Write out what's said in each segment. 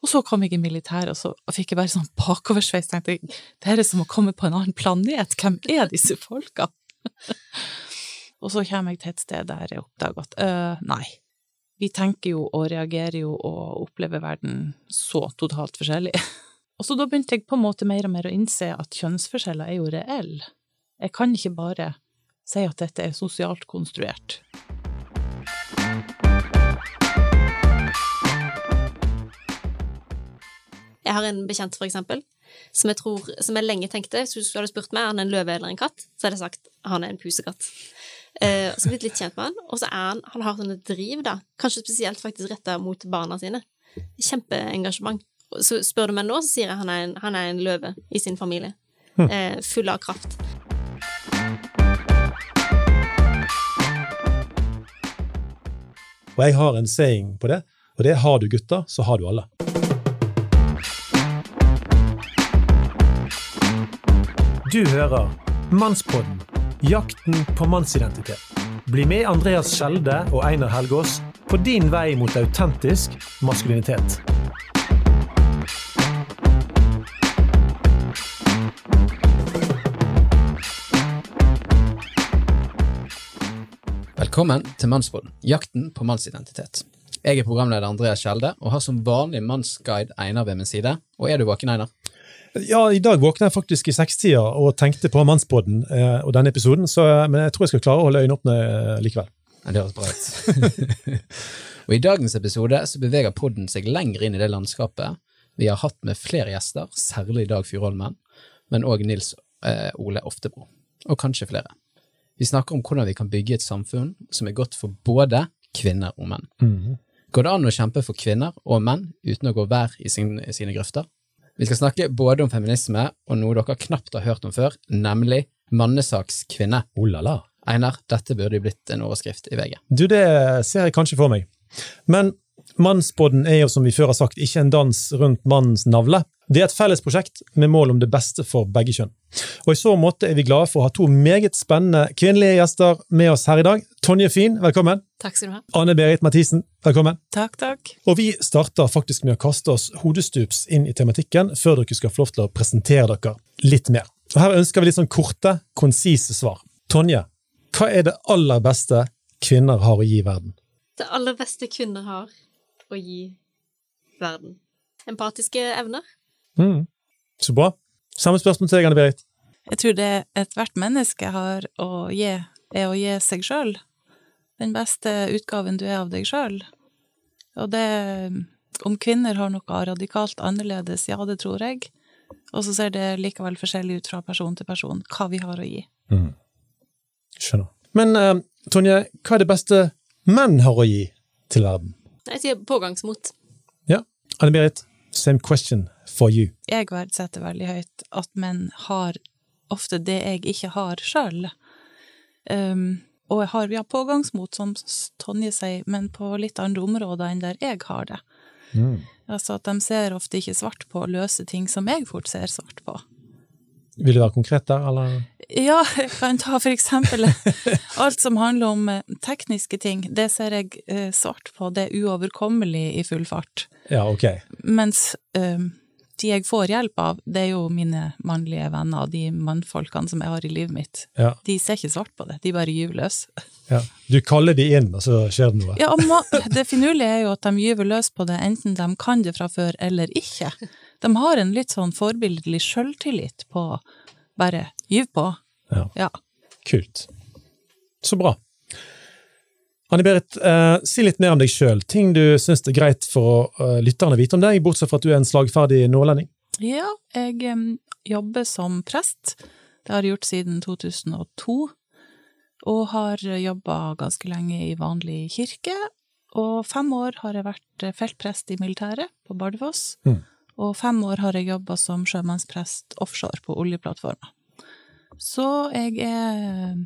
Og så kom jeg i militæret, og så fikk jeg bare sånn bakoversveis. tenkte jeg, det er som å komme på en annen planet. Hvem er disse folka? og så kommer jeg til et sted der jeg oppdager at øh, nei, vi tenker jo og reagerer jo og opplever verden så totalt forskjellig. og så da begynte jeg på en måte mer og mer å innse at kjønnsforskjeller er jo reelle. Jeg kan ikke bare si at dette er sosialt konstruert. Jeg har en bekjent, for eksempel, som jeg, tror, som jeg lenge tenkte Hvis du hadde spurt meg er han en løve eller en katt, så hadde jeg sagt han er en pusekatt. Eh, så blitt litt kjent med han, og så er han Han har sånne driv, da, kanskje spesielt faktisk retta mot barna sine. Kjempeengasjement. Så spør du meg nå, så sier jeg han er en, han er en løve i sin familie. Eh, full av kraft. Og jeg har en saying på det, og det er har du gutter, så har du alle. Du hører Mannspodden jakten på mannsidentitet. Bli med Andreas Skjelde og Einar Helgaas på din vei mot autentisk maskulinitet. Velkommen til Mannspodden, jakten på mannsidentitet. Jeg er programleder Andreas Skjelde og har som vanlig mannsguide Einar ved min side. Og er du våken, Einar? Ja, i dag våkna jeg faktisk i sekstida og tenkte på Mannspodden eh, og denne episoden, så, men jeg tror jeg skal klare å holde øynene åpne eh, likevel. Ja, det høres bra ut. og I dagens episode så beveger podden seg lenger inn i det landskapet vi har hatt med flere gjester, særlig Dag Fyrholmen, men òg Nils eh, Ole Oftebro, og kanskje flere. Vi snakker om hvordan vi kan bygge et samfunn som er godt for både kvinner og menn. Mhm. Går det an å kjempe for kvinner og menn uten å gå hver i sin, sine grøfter? Vi skal snakke både om feminisme og noe dere knapt har hørt om før, nemlig mannesakskvinne. Oh la la. Einar, dette burde blitt en overskrift i VG. Du, det ser jeg kanskje for meg. Men Mannspodden er jo, som vi før har sagt, ikke en dans rundt mannens navle. Det er et felles prosjekt med mål om det beste for begge kjønn. Og I så måte er vi glade for å ha to meget spennende kvinnelige gjester med oss her i dag. Tonje Fien, velkommen. Takk skal du ha. Anne-Berit Mathisen, velkommen. Takk, takk. Og vi starter faktisk med å kaste oss hodestups inn i tematikken, før dere skal få lov til å presentere dere litt mer. Og Her ønsker vi litt sånn korte, konsise svar. Tonje, hva er det aller beste kvinner har å gi verden? Det aller beste kvinner har å gi verden. Empatiske evner. Mm. Så bra. Samme spørsmål til deg, Anne-Berit. Jeg tror det ethvert menneske har å gi, er å gi seg sjøl. Den beste utgaven du er av deg sjøl. Og det Om kvinner har noe radikalt annerledes, ja, det tror jeg. Og så ser det likevel forskjellig ut fra person til person hva vi har å gi. Skjønner. Men uh, Tonje, hva er det beste menn har å gi til verden? Jeg sier pågangsmot. Ja, Anne-Berit, same question for you. Jeg verdsetter veldig høyt at menn har ofte det jeg ikke har sjøl. Um, og jeg har ja, pågangsmot, som Tonje sier, men på litt andre områder enn der jeg har det. Altså at de ser ofte ikke svart på å løse ting som jeg fort ser svart på. Vil du være konkret der, eller? Ja, jeg kan ta for eksempel alt som handler om eh, tekniske ting. Det ser jeg eh, svart på, det er uoverkommelig i full fart. Ja, ok. Mens eh, de jeg får hjelp av, det er jo mine mannlige venner, og de mannfolkene som jeg har i livet mitt. Ja, De ser ikke svart på det, de bare gyver løs. ja. Du kaller de inn, og så skjer det noe. Ja, det finurlige er jo at de gyver løs på det, enten de kan det fra før eller ikke. De har en litt sånn forbilledlig sjøltillit på bare gyv på. Ja. Ja. Kult. Så bra. Anne-Berit, eh, si litt mer om deg sjøl. Ting du syns er greit for eh, lytterne å vite om deg, bortsett fra at du er en slagferdig nordlending. Ja, jeg em, jobber som prest. Det har jeg gjort siden 2002. Og har jobba ganske lenge i vanlig kirke. Og fem år har jeg vært eh, feltprest i militæret på Bardufoss. Mm. Og fem år har jeg jobba som sjømannsprest offshore på oljeplattformer. Så jeg er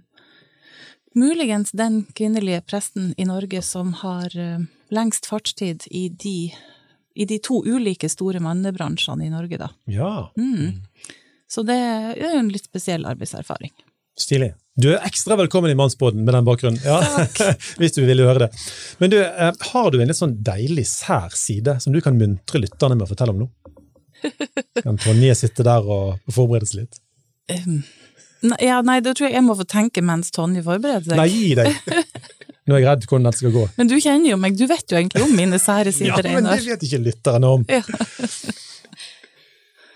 muligens den kvinnelige presten i Norge som har eh, lengst fartstid i de, i de to ulike store mannebransjene i Norge, da. Ja, Mm. Så det er jo en litt spesiell arbeidserfaring. stilig. Du er ekstra velkommen i Mannsbåten med den bakgrunnen. Ja, hvis du vil høre det. Men du, eh, har du en litt sånn deilig sær side som du kan muntre lytterne med å fortelle om nå? Kan Tonje sitte der og forberede seg litt? Um, nei, ja, nei, det tror jeg jeg må få tenke mens Tonje forbereder seg. Nei, gi deg! Nå er jeg redd hvordan dette skal gå. Men du kjenner jo meg, du vet jo egentlig om mine sære Ja, men det vet ikke lytterne om. Ja.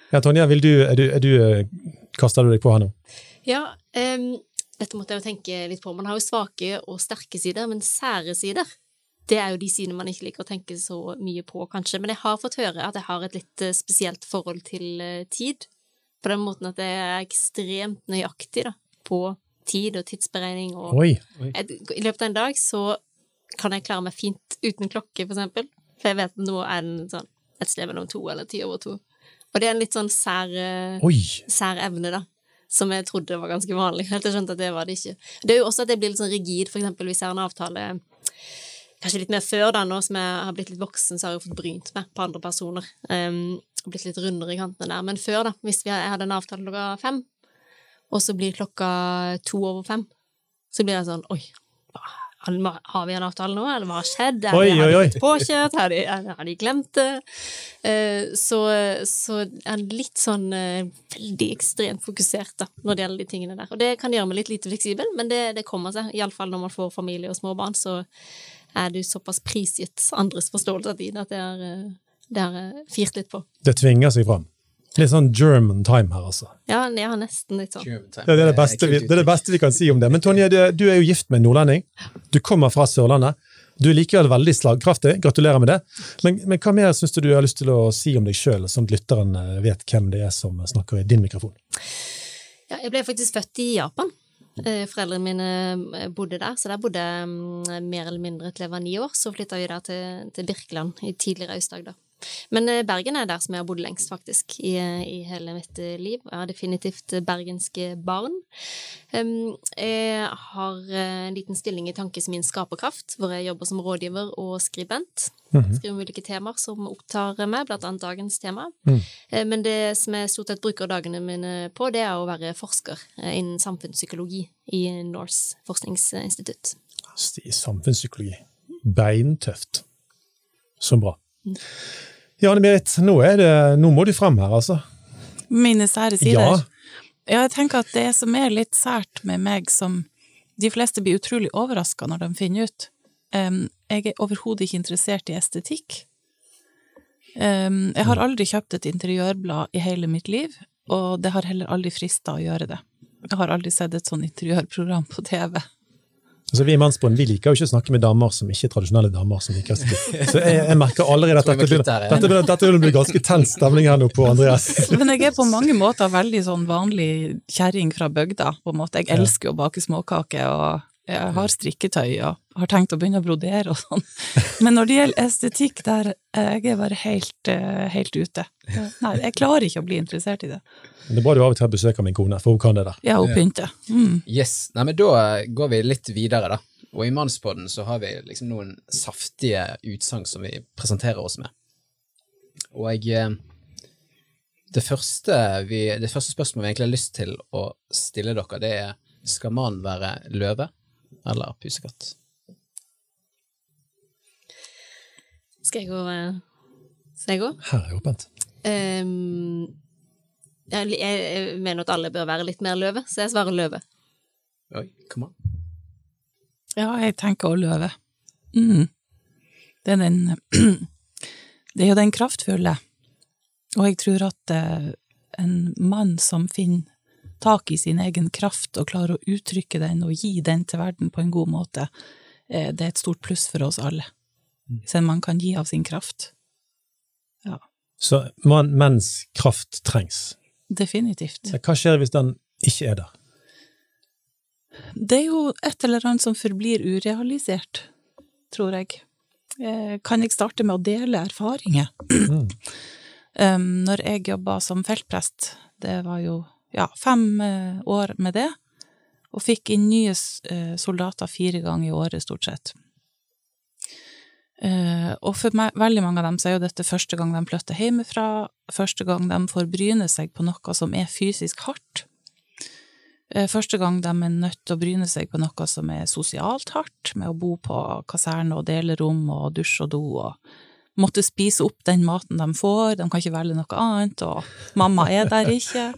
Ja, Tonje, vil du, er du, er du, eh, kaster du deg på her nå? Ja, um, dette måtte jeg jo tenke litt på. Man har jo svake og sterke sider, men sære sider, det er jo de sidene man ikke liker å tenke så mye på, kanskje. Men jeg har fått høre at jeg har et litt eh, spesielt forhold til eh, tid. På den måten at jeg er ekstremt nøyaktig da, på tid og tidsberegning. Og Oi. et, I løpet av en dag så kan jeg klare meg fint uten klokke, for eksempel. For jeg vet at nå er den sånn et sted mellom to eller ti over to. Og det er en litt sånn sær eh, sær evne, da. Som jeg trodde var ganske vanlig. Helt til jeg skjønte at det var det ikke. Det er jo også at jeg blir litt sånn rigid, for eksempel hvis jeg har en avtale Kanskje litt mer før, da, nå som jeg har blitt litt voksen, så har jeg jo fått brynt meg på andre personer. Um, blitt litt rundere i kantene der. Men før, da, hvis vi, hadde en avtale klokka fem, og så blir klokka to over fem, så blir jeg sånn Oi, har vi en avtale nå, eller hva har skjedd? Er Oi, det- har oi, de påkjørt? Har de, er- har de glemt det? Eh, så, så er jeg litt sånn eh, veldig ekstremt fokusert da, når det gjelder de tingene der. Og det kan gjøre meg litt lite fleksibel, men det, det kommer seg. Iallfall når man får familie og små barn, så er du såpass prisgitt andres forståelse av tid at det har eh, det har jeg firt litt på. Det tvinger seg fram. Litt sånn German time her, altså. Ja, ja nesten litt sånn. Det er det, beste vi, det er det beste vi kan si om det. Men Tonje, du, du er jo gift med en nordlending. Du kommer fra Sørlandet. Du er likevel veldig slagkraftig. Gratulerer med det. Men, men hva mer syns du du har lyst til å si om deg sjøl, sånn at lytteren eh, vet hvem det er som snakker i din mikrofon? Ja, jeg ble faktisk født i Japan. Eh, Foreldrene mine eh, bodde der, så der bodde jeg mm, mer eller mindre til jeg var ni år. Så flytta vi da til, til Birkeland i tidligere Aust-Agder. Men eh, Bergen er der som jeg har bodd lengst, faktisk, i, i hele mitt eh, liv. Jeg har definitivt eh, bergenske barn. Um, jeg har eh, en liten stilling i Tankes min skaperkraft, hvor jeg jobber som rådgiver og skribent. Skriver om ulike temaer som opptar meg, blant annet dagens tema. Mm. Men det som jeg stort sett bruker dagene mine på, det er å være forsker eh, innen samfunnspsykologi i Norse forskningsinstitutt. I samfunnspsykologi. Beintøft. Så bra. Ja, Anne-Berit, nå, er det- nå må du frem her, altså. Mine sære sider. Ja. Ja, jeg tenker at det som er litt sært med meg, som de fleste blir utrolig overraska når de finner ut Jeg er overhodet ikke interessert i estetikk. Jeg har aldri kjøpt et interiørblad i hele mitt liv, og det har heller aldri frista å gjøre det. Jeg har aldri sett et sånt interiørprogram på TV. Altså, vi i Mannsbånd vi liker jo ikke å snakke med damer som ikke er tradisjonelle damer. som liker estetikk. Så jeg, jeg merker allerede at dette jeg begynner, dette å bli ganske tens stemning her nå på Andreas. Men jeg er på mange måter veldig sånn vanlig kjerring fra bygda, på en måte. Jeg elsker å bake småkaker, og jeg har strikketøy, og har tenkt å begynne å brodere og sånn. Men når det gjelder estetikk, der jeg er bare helt, eh, helt ute. Nei, jeg klarer ikke å bli interessert i det. Men det er bra du av og til har besøk av min kone, for hun kan det der. Ja, hun pynter. Mm. Yes. Nei, men da går vi litt videre, da. Og i Mannspodden så har vi liksom noen saftige utsagn som vi presenterer oss med. Og jeg eh, det første, vi, det første spørsmålet vi egentlig har lyst til å stille dere, det er skal mannen være løve eller pusekatt? Skal jeg gå eh, Skal jeg gå? Her er åpent. Um, jeg, jeg, mener at alle bør være litt mer løve, så jeg svarer løve. Oi, kom an. Ja, jeg tenker å løve. Mm. Det er den Det er jo den kraftfulle. Og jeg tror at eh, en mann som finner tak i sin egen kraft og klarer å uttrykke den og gi den til verden på en god måte, eh, det er et stort pluss for oss alle. Hvis man mann kan gi av sin kraft. Ja, Så man, menns kraft trengs. definitivt. Hva skjer hvis den ikke er der? Det er jo et eller annet som forblir urealisert, tror jeg. Eh, Kan jeg starte med å dele erfaringer? Um, når jeg jobba som feltprest, det var jo ja, fem eh, år med det, og fikk inn nye eh, soldater fire ganger i året, stort sett. Eh, og for meg, veldig mange av dem så er jo dette første gang de flytter hjemmefra, første gang de får bryne seg på noe som er fysisk hardt. Eh, Første gang de er nødt til å bryne seg på noe som er sosialt hardt, med å bo på kaserne og dele rom og dusj og do og måtte spise opp den maten de får, de kan ikke velge noe annet, og mamma er der ikke.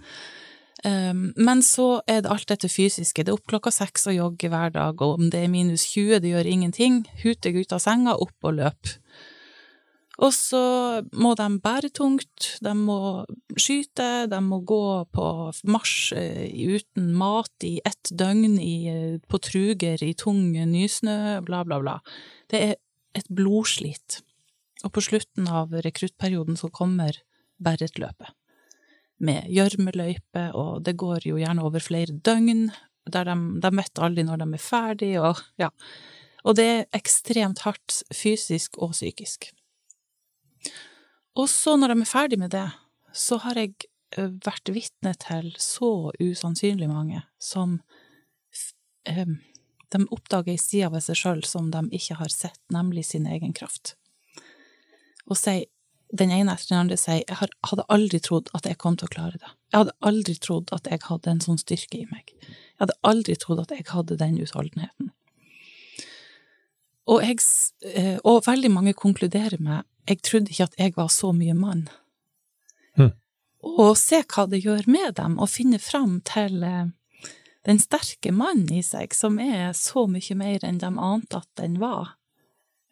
Um, men så er det alt dette fysiske. Det er opp klokka seks og jogge hver dag, og om det er minus 20, det gjør ingenting. Hut deg ut av senga, opp og løp. Og så må de bære tungt, de må skyte, de må gå på marsj eh, uten mat i ett døgn i, eh, på truger i tung nysnø, bla, bla, bla. Det er et blodslit. Og på slutten av rekruttperioden så kommer Berretløpet. Med gjørmeløype, og det går jo gjerne over flere døgn, der de, de vet aldri når de er ferdig, og ja. Og det er ekstremt hardt fysisk og psykisk. Og så, når de er ferdig med det, så har jeg eh, vært vitne til så usannsynlig mange som eh, de oppdager ei side ved seg sjøl som de ikke har sett, nemlig sin egen kraft. Og sier, den ene etter den andre sier jeg hadde aldri trodd at jeg kom til å klare det. Jeg hadde aldri trodd at jeg hadde en sånn styrke i meg. Jeg hadde aldri trodd at jeg hadde den utholdenheten. Og, jeg, eh, og veldig mange konkluderer med jeg trodde ikke at jeg var så mye mann. Hm. Og se hva det gjør med dem, å finne fram til eh, den sterke mannen i seg, som er så mye mer enn de ante at den var.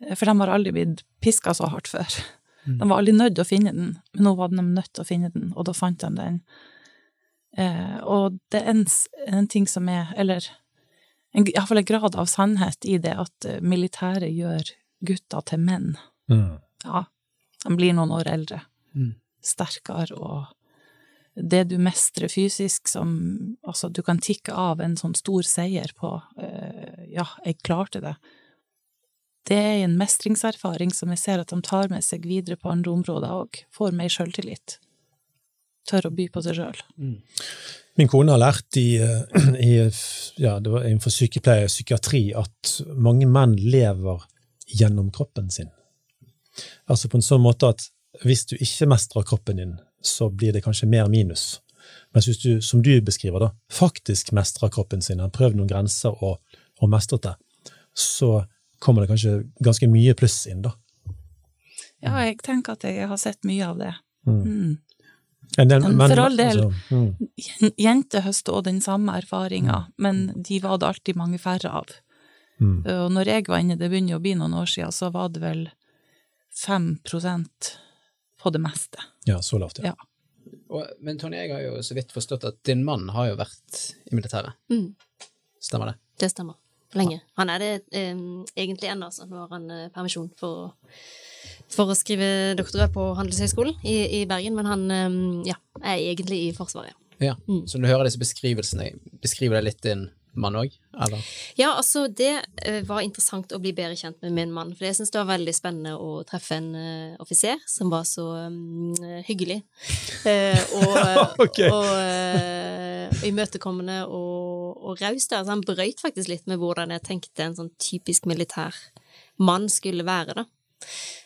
Eh, For de har aldri blitt piska så hardt før. De var aldri nødt til å finne den, men nå var de nødt til å finne den, og da fant de den. Eh, og det er en, en ting som er, eller iallfall en grad av sannhet i det, at eh, militæret gjør gutter til menn. Mm. Ja, de blir noen år eldre. Mm. Sterkere, og det du mestrer fysisk som Altså, du kan tikke av en sånn stor seier på eh, Ja, jeg klarte det. Det er en mestringserfaring som jeg ser at de tar med seg videre på andre områder òg. Får mer sjøltillit. Tør å by på seg sjøl. Min kone har lært i, eh, i ja, det var innenfor sykepleie og psykiatri at mange menn lever gjennom kroppen sin. Altså på en sånn måte at hvis du ikke mestrer kroppen din, så blir det kanskje mer minus. Mens hvis du, som du beskriver, da, faktisk mestrer kroppen sin, har prøvd noen grenser og, og mestret det, så kommer det kanskje ganske mye pluss inn, da. Ja, jeg tenker at jeg har sett mye av det. Mm. Mm. En Men for all del. altså, mm. Jen- Jenter høster òg den samme erfaringa, men de var det alltid mange færre av. Mm. Og når jeg var inne, det begynner å bli noen år siden, så var det vel 5 på det meste. Ja, så lavt, ja. Ja. Og, men Tonje, jeg har jo så vidt forstått at din mann har jo vært i militæret. Mm, Stemmer det? det stemmer. Lenge. Han er det eh, egentlig ennå, altså. Nå har han eh, permisjon for å, for å skrive doktorgrad på Handelshøyskolen i, i Bergen, men han eh, ja, er egentlig i Forsvaret. Ja. Mm. Så når du hører disse beskrivelsene, beskriver det litt din mann òg, eller? Ja, altså, det eh, var interessant å bli bedre kjent med min mann, for jeg syns det var veldig spennende å treffe en uh, offiser som var så um, hyggelig. Uh, og Ok. og eh, imøtekommende og, og raus. Altså, han brøyt faktisk litt med hvordan jeg tenkte en sånn typisk militær mann skulle være, da.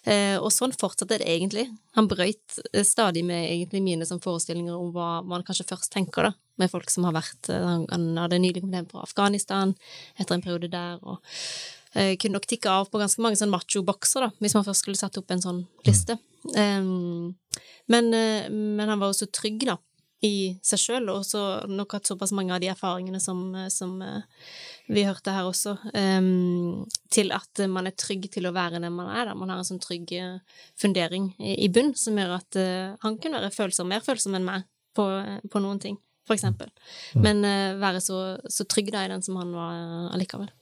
Eh, og sånn fortsatte det egentlig. Han brøyt eh, stadig med egentlig mine sånn forestillinger om hva man kanskje først tenker, da, med folk som har vært eh, Han, han hadde nylig kommet hjem fra Afghanistan etter en periode der, og eh, kunne nok tikke av på ganske mange sånn macho-bokser, da, hvis man først skulle satt opp en sånn liste. Um, men, men han var også trygg, da, i seg sjøl, og så nok hatt såpass mange av de erfaringene som, eh, som eh, vi hørte her også, um, til at man er trygg til å være den man er. Da. Man har en sånn trygg eh, fundering i, i bunn som gjør at uh, han kunne være følsom, mer følsom enn meg på, på noen ting, for eksempel. Men uh, være så, så trygg da i den som han var allikevel.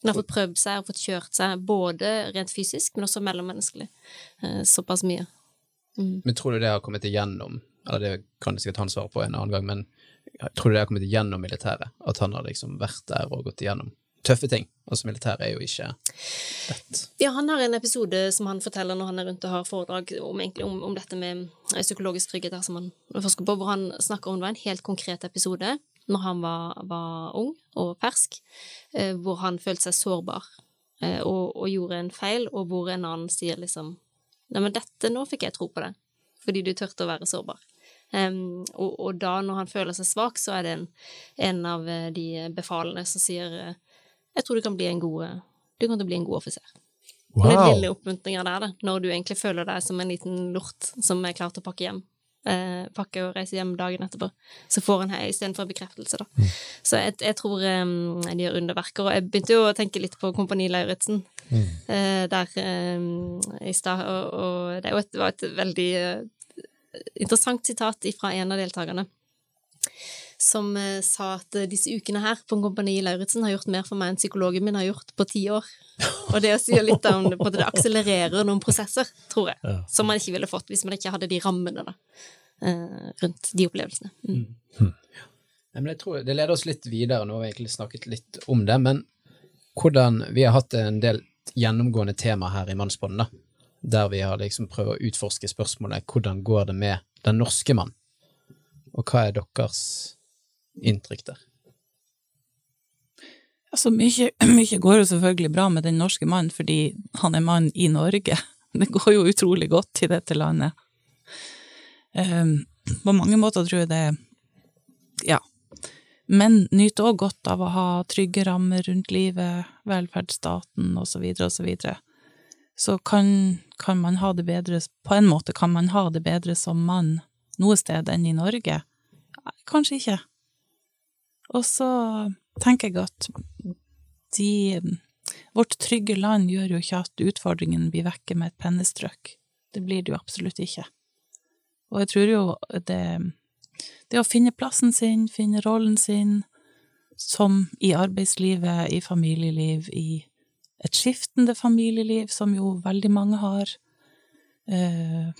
Han har fått prøvd seg og fått kjørt seg, både rent fysisk, men også mellommenneskelig. Såpass mye. Mm. Men tror du det har kommet igjennom, eller det kan sikkert han svare på en annen gang, men jeg tror det har kommet igjennom militæret? At han har liksom vært der og gått igjennom tøffe ting? Altså, militæret er jo ikke lett. Ja, han har en episode som han forteller når han er rundt og har foredrag om, om, om dette med eh, psykologisk trygghet, som han forsker på, hvor han snakker om det var en helt konkret episode når han var, var ung og fersk, eh, hvor han følte seg sårbar eh, og, og gjorde en feil, og hvor en annen sier liksom Nei, men dette, nå fikk jeg tro på det, fordi du turte å være sårbar. Um, og, og, da, når han føler seg svak, så er det en, en av eh, de befalene som sier eh, Jeg tror du kan bli en god Du kan bli en god offiser. Wow. Den lille oppmuntringa der, da, når du egentlig føler deg som en liten lort som er klar til å pakke hjem. Eh, pakke og reise hjem dagen etterpå. Så får han her istedenfor bekreftelse, da. Mm. Så jeg, jeg tror um, de gjør underverker. Og jeg begynte jo å tenke litt på Kompani Lauritzen mm. eh, der um, i stad, og, og, det et, var et veldig interessant sitat fra en av deltakerne som uh, sa at uh, disse ukene her på Kompani Lauritzen har gjort mer for meg enn psykologen min har gjort på ti år. Og det sier litt om det, det akselererer noen prosesser, tror jeg, ja. som man ikke ville fått hvis man ikke hadde de rammene da, uh, rundt de opplevelsene. Mm. Mm. Ja, jeg tror Det leder oss litt videre, nå har vi egentlig snakket litt om det, men hvordan Vi har hatt en del gjennomgående tema her i Mannsbånden, der vi har liksom prøvd å utforske spørsmålet hvordan går det med den norske mann, og hva er deres inntrykk der? Altså, mye, mye, går jo selvfølgelig bra med den norske mannen fordi han er mann i Norge. Det går jo utrolig godt i dette landet. Um, på mange måter tror jeg det Ja. Men nyter òg godt av å ha trygge rammer rundt livet, velferdsstaten osv., osv. Så, kan, kan man ha det bedre På en måte kan man ha det bedre som mann noe sted enn i Norge. Kanskje ikke. Og så tenker jeg at de Vårt trygge land gjør jo ikke at utfordringen blir vekke med et pennestrøk. Det blir det jo absolutt ikke. Og jeg tror jo det, det å finne plassen sin, finne rollen sin, som i arbeidslivet, i familieliv, i et skiftende familieliv, som jo veldig mange har. Eh,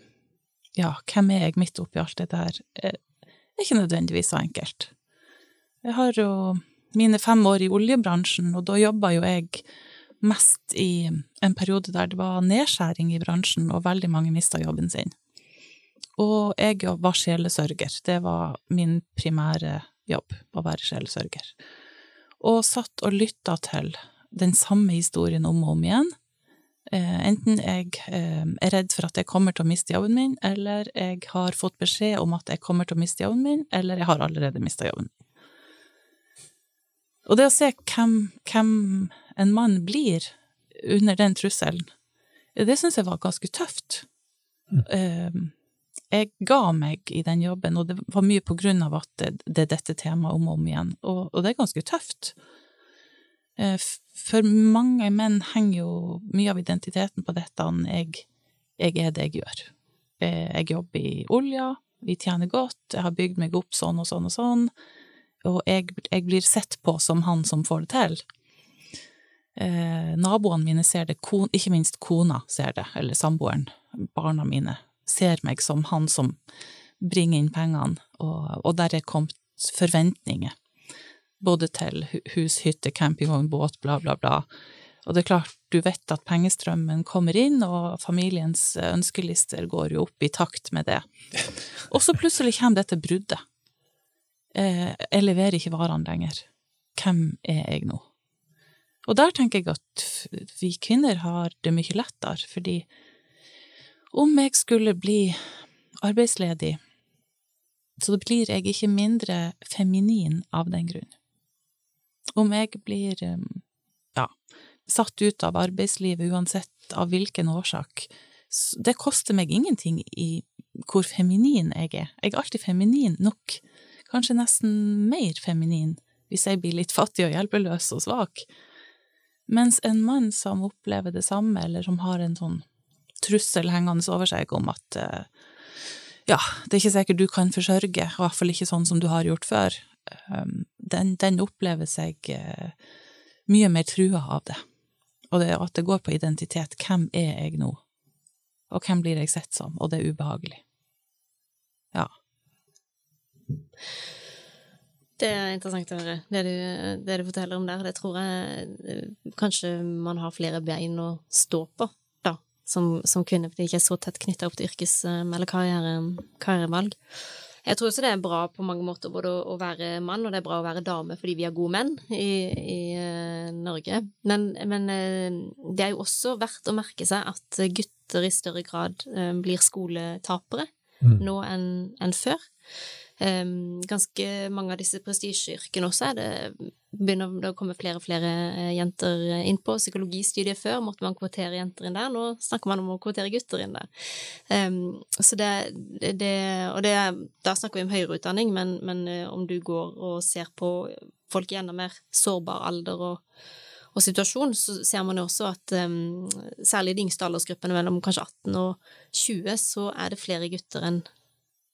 ja, hvem er jeg midt oppi alt det der? Det er ikke nødvendigvis så enkelt. Jeg har jo mine fem år i oljebransjen, og da jobba jo jeg mest i en periode der det var nedskjæring i bransjen, og veldig mange mista jobben sin. Og jeg var sjelesørger. Det var min primære jobb, å være sjelesørger. Og satt og lytta til den samme historien om og om igjen. Eh, enten jeg eh, er redd for at jeg kommer til å miste jobben min, eller jeg har fått beskjed om at jeg kommer til å miste jobben min, eller jeg har allerede mista jobben min. Og det å se hvem, hvem en mann blir under den trusselen, det syns jeg var ganske tøft. Mm. Jeg ga meg i den jobben, og det var mye på grunn av at det, det er dette temaet om og om igjen, og, og det er ganske tøft. Eh, for mange menn henger jo mye av identiteten på dette jeg, jeg er det jeg gjør. Eh, jeg jobber i olja, vi tjener godt, jeg har bygd meg opp sånn og sånn og sånn og jeg, jeg, blir sett på som han som får det til. Eh, naboene mine ser det, kon, ikke minst kona ser det, eller samboeren, barna mine, ser meg som han som bringer inn pengene, og, og der er kommet forventninger. Både til hus, hytte, campingvogn, båt, bla, bla, bla. Og det er klart, du vet at pengestrømmen kommer inn, og familiens ønskelister går jo opp i takt med det. Og så plutselig kommer dette bruddet eh, jeg leverer ikke varene lenger. Hvem er jeg nå? Og der tenker jeg at vi kvinner har det mye lettere, fordi om jeg skulle bli arbeidsledig, så blir jeg ikke mindre feminin av den grunn. Om jeg blir ja, satt ut av arbeidslivet uansett av hvilken årsak, det koster meg ingenting i hvor feminin jeg er. Jeg er alltid feminin nok kanskje nesten mer feminin, hvis jeg blir litt fattig og hjelpeløs og svak. Mens en mann som opplever det samme, eller som har en sånn trussel hengende over seg om at uh, ja, det er ikke sikkert du kan forsørge, i hvert fall ikke sånn som du har gjort før, den, den, opplever seg uh, mye mer trua av det. Og det, at det går på identitet. Hvem er jeg nå? Og hvem blir jeg sett som? Og det er ubehagelig. Ja. Det er interessant å høre, det du, det du, forteller om der. Det tror jeg eh, kanskje man har flere bein å stå på, da, som, som kvinne, fordi jeg ikke er så tett knytta opp til yrkes- eh, eller karriere, karrierevalg. Jeg tror også det er bra på mange måter både å, være mann, og det er bra å være dame fordi vi har gode menn i, i uh, Norge. Men, men uh, det er jo også verdt å merke seg at gutter i større grad uh, blir skoletapere Mm. nå enn enn før. Ganske mange av disse prestisjeyrkene også er det begynner det å komme flere og flere eh, jenter inn på. Psykologistudiet før måtte man kvotere jenter inn der, nå snakker man om å kvotere gutter inn der. Um, så det, det, Og det, da snakker vi om høyere utdanning, men, men eh, om du går og ser på folk i enda mer sårbar alder og, og situasjon, så ser man jo også at um, særlig i de yngste aldersgruppene mellom kanskje 18 og 20, så er det flere gutter enn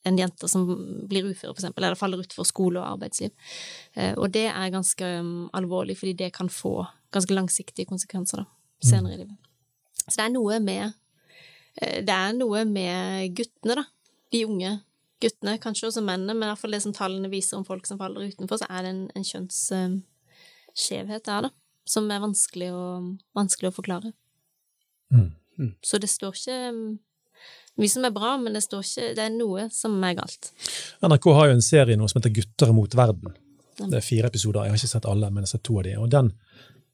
enn jenter som blir ufør, eksempel, eller faller utfor skole og arbeidsliv. Eh, og det er ganske um, alvorlig, fordi det kan få ganske langsiktige konsekvenser da, senere i livet. Så det er noe med eh, Det er noe med guttene, da. De unge guttene, kanskje også mennene, men i hvert fall det som tallene viser om folk som faller utenfor, så er det en, en kjønnsskjevhet der, da, som er vanskelig å, vanskelig å forklare. Mm. Så det står ikke um, mye som er bra, men det står ikke Det er noe som er galt. NRK har jo en serie nå som heter Gutter mot verden. Det er fire episoder. Jeg har ikke sett alle, men jeg har sett to av de. Og den,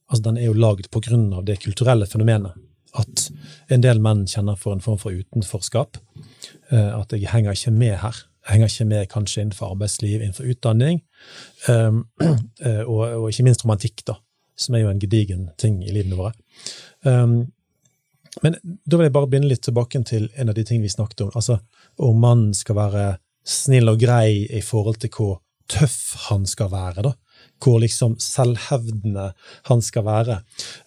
altså den er jo laget på grunn av det kulturelle fenomenet. At en del menn kjenner for en form for utenforskap. Eh, At jeg henger ikke med her. Jeg henger ikke med kanskje innenfor arbeidsliv, innenfor utdanning. Um, eh, og, og ikke minst romantikk, da, som er jo en gedigen ting i livene våre. Um, men da vil jeg bare begynne litt tilbake til en av de tingene vi snakket om. Altså om mannen skal være snill og grei i forhold til hvor tøff han skal være. da. Hvor liksom selvhevdende han skal være.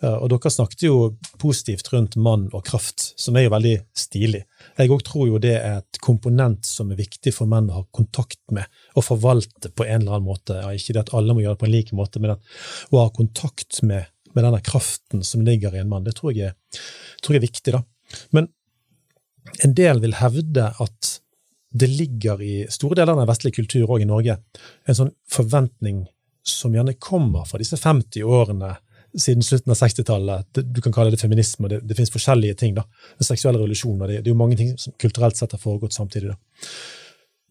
Eh, Og dere snakket jo positivt rundt mann og kraft, som er jo veldig stilig. Jeg òg tror jo det er et komponent som er viktig for menn å ha kontakt med og forvalte på en eller annen måte. Ja, ikke det at alle må gjøre det på en lik måte, men at å ha kontakt med, med denne kraften som ligger i en mann, det tror jeg, er, tror jeg er viktig. da. Men en del vil hevde at det ligger i store deler av den vestlige kultur, og i Norge, en sånn forventning som gjerne kommer fra disse 50 årene siden slutten av 60-tallet. Du kan kalle det feminisme, og det, det finnes forskjellige ting. da. Seksuelle revolusjonen, og det, det er jo mange ting som kulturelt sett har foregått samtidig. da.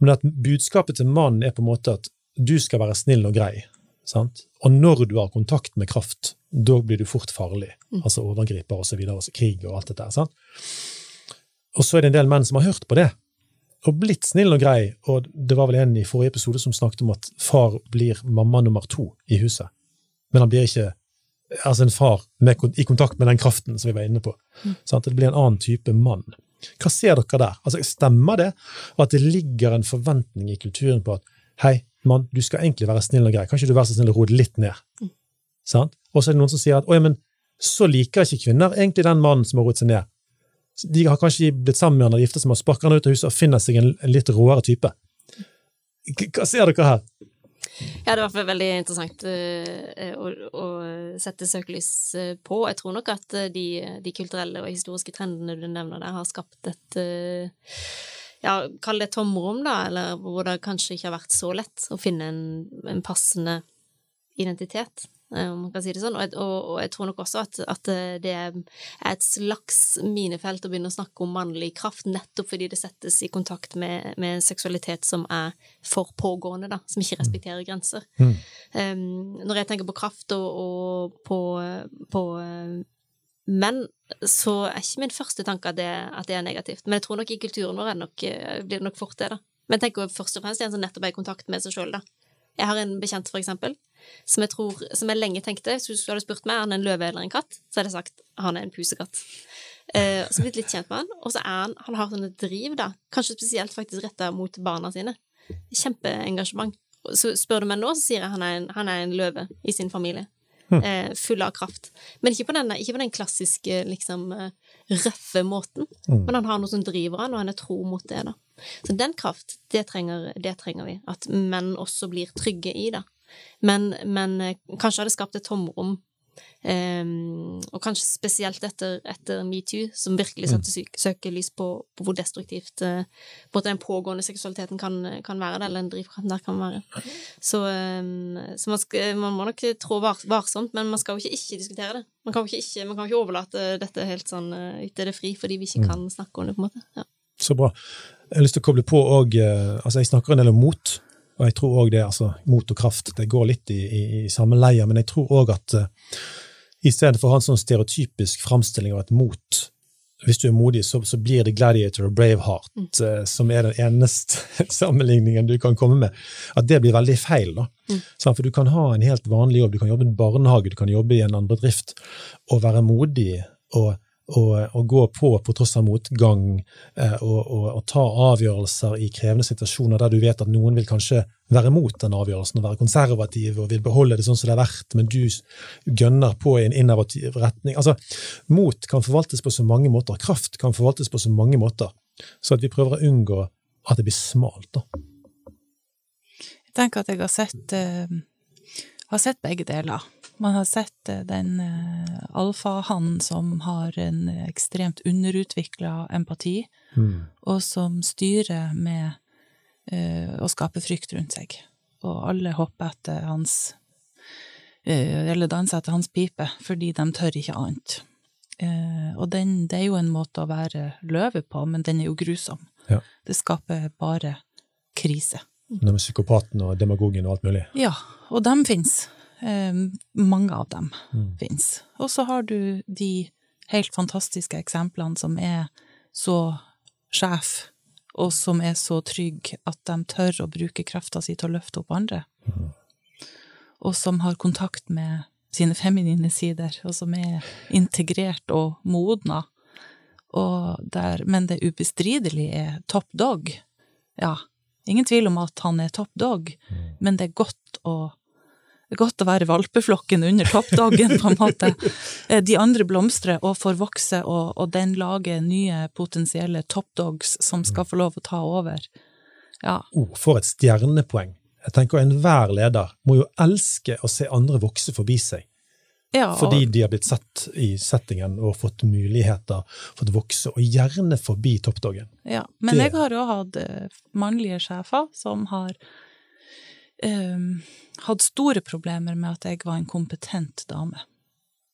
Men at budskapet til mannen er på en måte at du skal være snill og grei. sant? Og når du har kontakt med kraft, da blir du fort farlig. Altså overgriper osv., krig og alt dette. sant? Og så er det en del menn som har hørt på det, og blitt snill og grei, og det var vel en i forrige episode som snakket om at far blir mamma nummer to i huset. Men han blir ikke altså en far med, i kontakt med den kraften som vi var inne på. Sant? Det blir en annen type mann. Hva ser dere der? Altså, Stemmer det at det ligger en forventning i kulturen på at hei, mann, du skal egentlig være snill og grei, kan ikke du være så snill å roe det litt ned? Sant? Og så er det noen som sier at oi, men så liker ikke kvinner egentlig den mannen som har roet seg ned. De har kanskje blitt sammen med han og gifta seg med han, sparker han ut av huset og finner seg en, litt råere type. Hva ser dere her? Ja, det er i hvert fall veldig interessant eh, å, å sette søkelys eh, på. Jeg tror nok at eh, de, de kulturelle og historiske trendene du nevner der, har skapt et ja, kall det tomrom, da, eller hvor det kanskje ikke har vært så lett å finne en, en passende identitet, om man kan si det sånn. Og, og, og jeg tror nok også at, at det er et slags minefelt å begynne å snakke om mannlig kraft, nettopp fordi det settes i kontakt med, med en seksualitet som er for pågående, da, som ikke respekterer grenser. Mm. Um, når jeg tenker på kraft og, og på, på men menn, så er ikke min første tanke at det, at det er negativt. Men jeg tror nok i kulturen vår nok, eh, blir det nok fort det, da. Men jeg tenker først og fremst en som nettopp er i kontakt med seg sjøl, da. Jeg har en bekjent, for eksempel, som jeg tror, som jeg lenge tenkte Hvis du hadde spurt meg er han en løve eller en katt, så hadde jeg sagt han er en pusekatt. Eh, så blitt litt kjent med han, og så er han Han har sånne driv, da, kanskje spesielt faktisk retta mot barna sine. Kjempeengasjement. Så spør du meg nå, så sier jeg han er en, han er en løve i sin familie. Eh, full av kraft. Men ikke på den, ikke på den klassiske, liksom, eh, røffe måten. Men han har noe som driver han, og han er tro mot det, da. Så den kraft, det trenger, det trenger vi. At menn også blir trygge i, da. Men, men eh, kanskje har det skapt et tomrom, Um, og kanskje spesielt etter, etter metoo, som virkelig satte søk, søkelys på, på hvor destruktivt uh, både den pågående seksualiteten kan, kan være, eller den drivkraften der kan være. Så, um, så man, skal, man må nok trå var, varsomt, men man skal jo ikke ikke diskutere det. Man kan jo ikke, ikke, man kan ikke overlate dette helt sånn eh, ut til det fri, fordi vi ikke kan snakke om det, på en måte. Ja. Så bra. Jeg har lyst til å koble på òg altså Jeg snakker en del om mot, og jeg tror òg det, altså mot og kraft, det går litt i, i, i samme leie, men jeg tror òg at uh, i stedet for å ha en sånn stereotypisk framstilling av et mot, hvis du er modig, så, så blir det Gladiator og Braveheart Mm. eh, som er den eneste sammenligningen du kan komme med. At det blir veldig feil. da. Mm. Sant? For du kan ha en helt vanlig jobb, du kan jobbe i en barnehage, du kan jobbe i en annen bedrift, og være modig og, og gå på på tross av motgang, eh, og, og ta avgjørelser i krevende situasjoner der du vet at noen vil kanskje være mot den avgjørelsen og være konservativ og vil beholde det sånn som det er verdt, men du gønner på i en innovativ retning. Altså, Mot kan forvaltes på så mange måter, kraft kan forvaltes på så mange måter, så at vi prøver å unngå at det blir smalt. da. Jeg tenker at jeg har sett, uh, har sett begge deler. Man har sett eh, den eh, alfahannen som har en ekstremt underutvikla empati, og som styrer med uh, å skape frykt rundt seg. Og alle hopper etter hans uh, Eller danser etter hans pipe, fordi de tør ikke annet. Uh, og den, det er jo en måte å være løve på, men den er jo grusom. Ja. Det skaper bare krise. Med psykopaten og demagogen og alt mulig. Ja, og dem fins. Eh, mange av dem Mm. fins. Og så har du de helt fantastiske eksemplene som er så sjef, og som er så trygg at de tør å bruke krafta si til å løfte opp andre. Mm. Og som har kontakt med sine feminine sider, og som er integrert og modna. Og der, men det ubestridelig er top dog. Ja, ingen tvil om at han er top dog, men det er godt å det er godt å være valpeflokken under toppdagen, på en måte. Eh, De andre blomstrer og får vokse, og, og den lager nye potensielle toppdogs som skal få lov å ta over. Ja, Oh, for et stjernepoeng. Jeg tenker Enhver leder må jo elske å se andre vokse forbi seg, ja og, fordi de har blitt sett i settingen og fått muligheter, fått vokse, og gjerne forbi toppdagen. ja. Men det- jeg har òg hatt eh, mannlige sjefer som har eh, hadde store problemer med at jeg var en kompetent dame.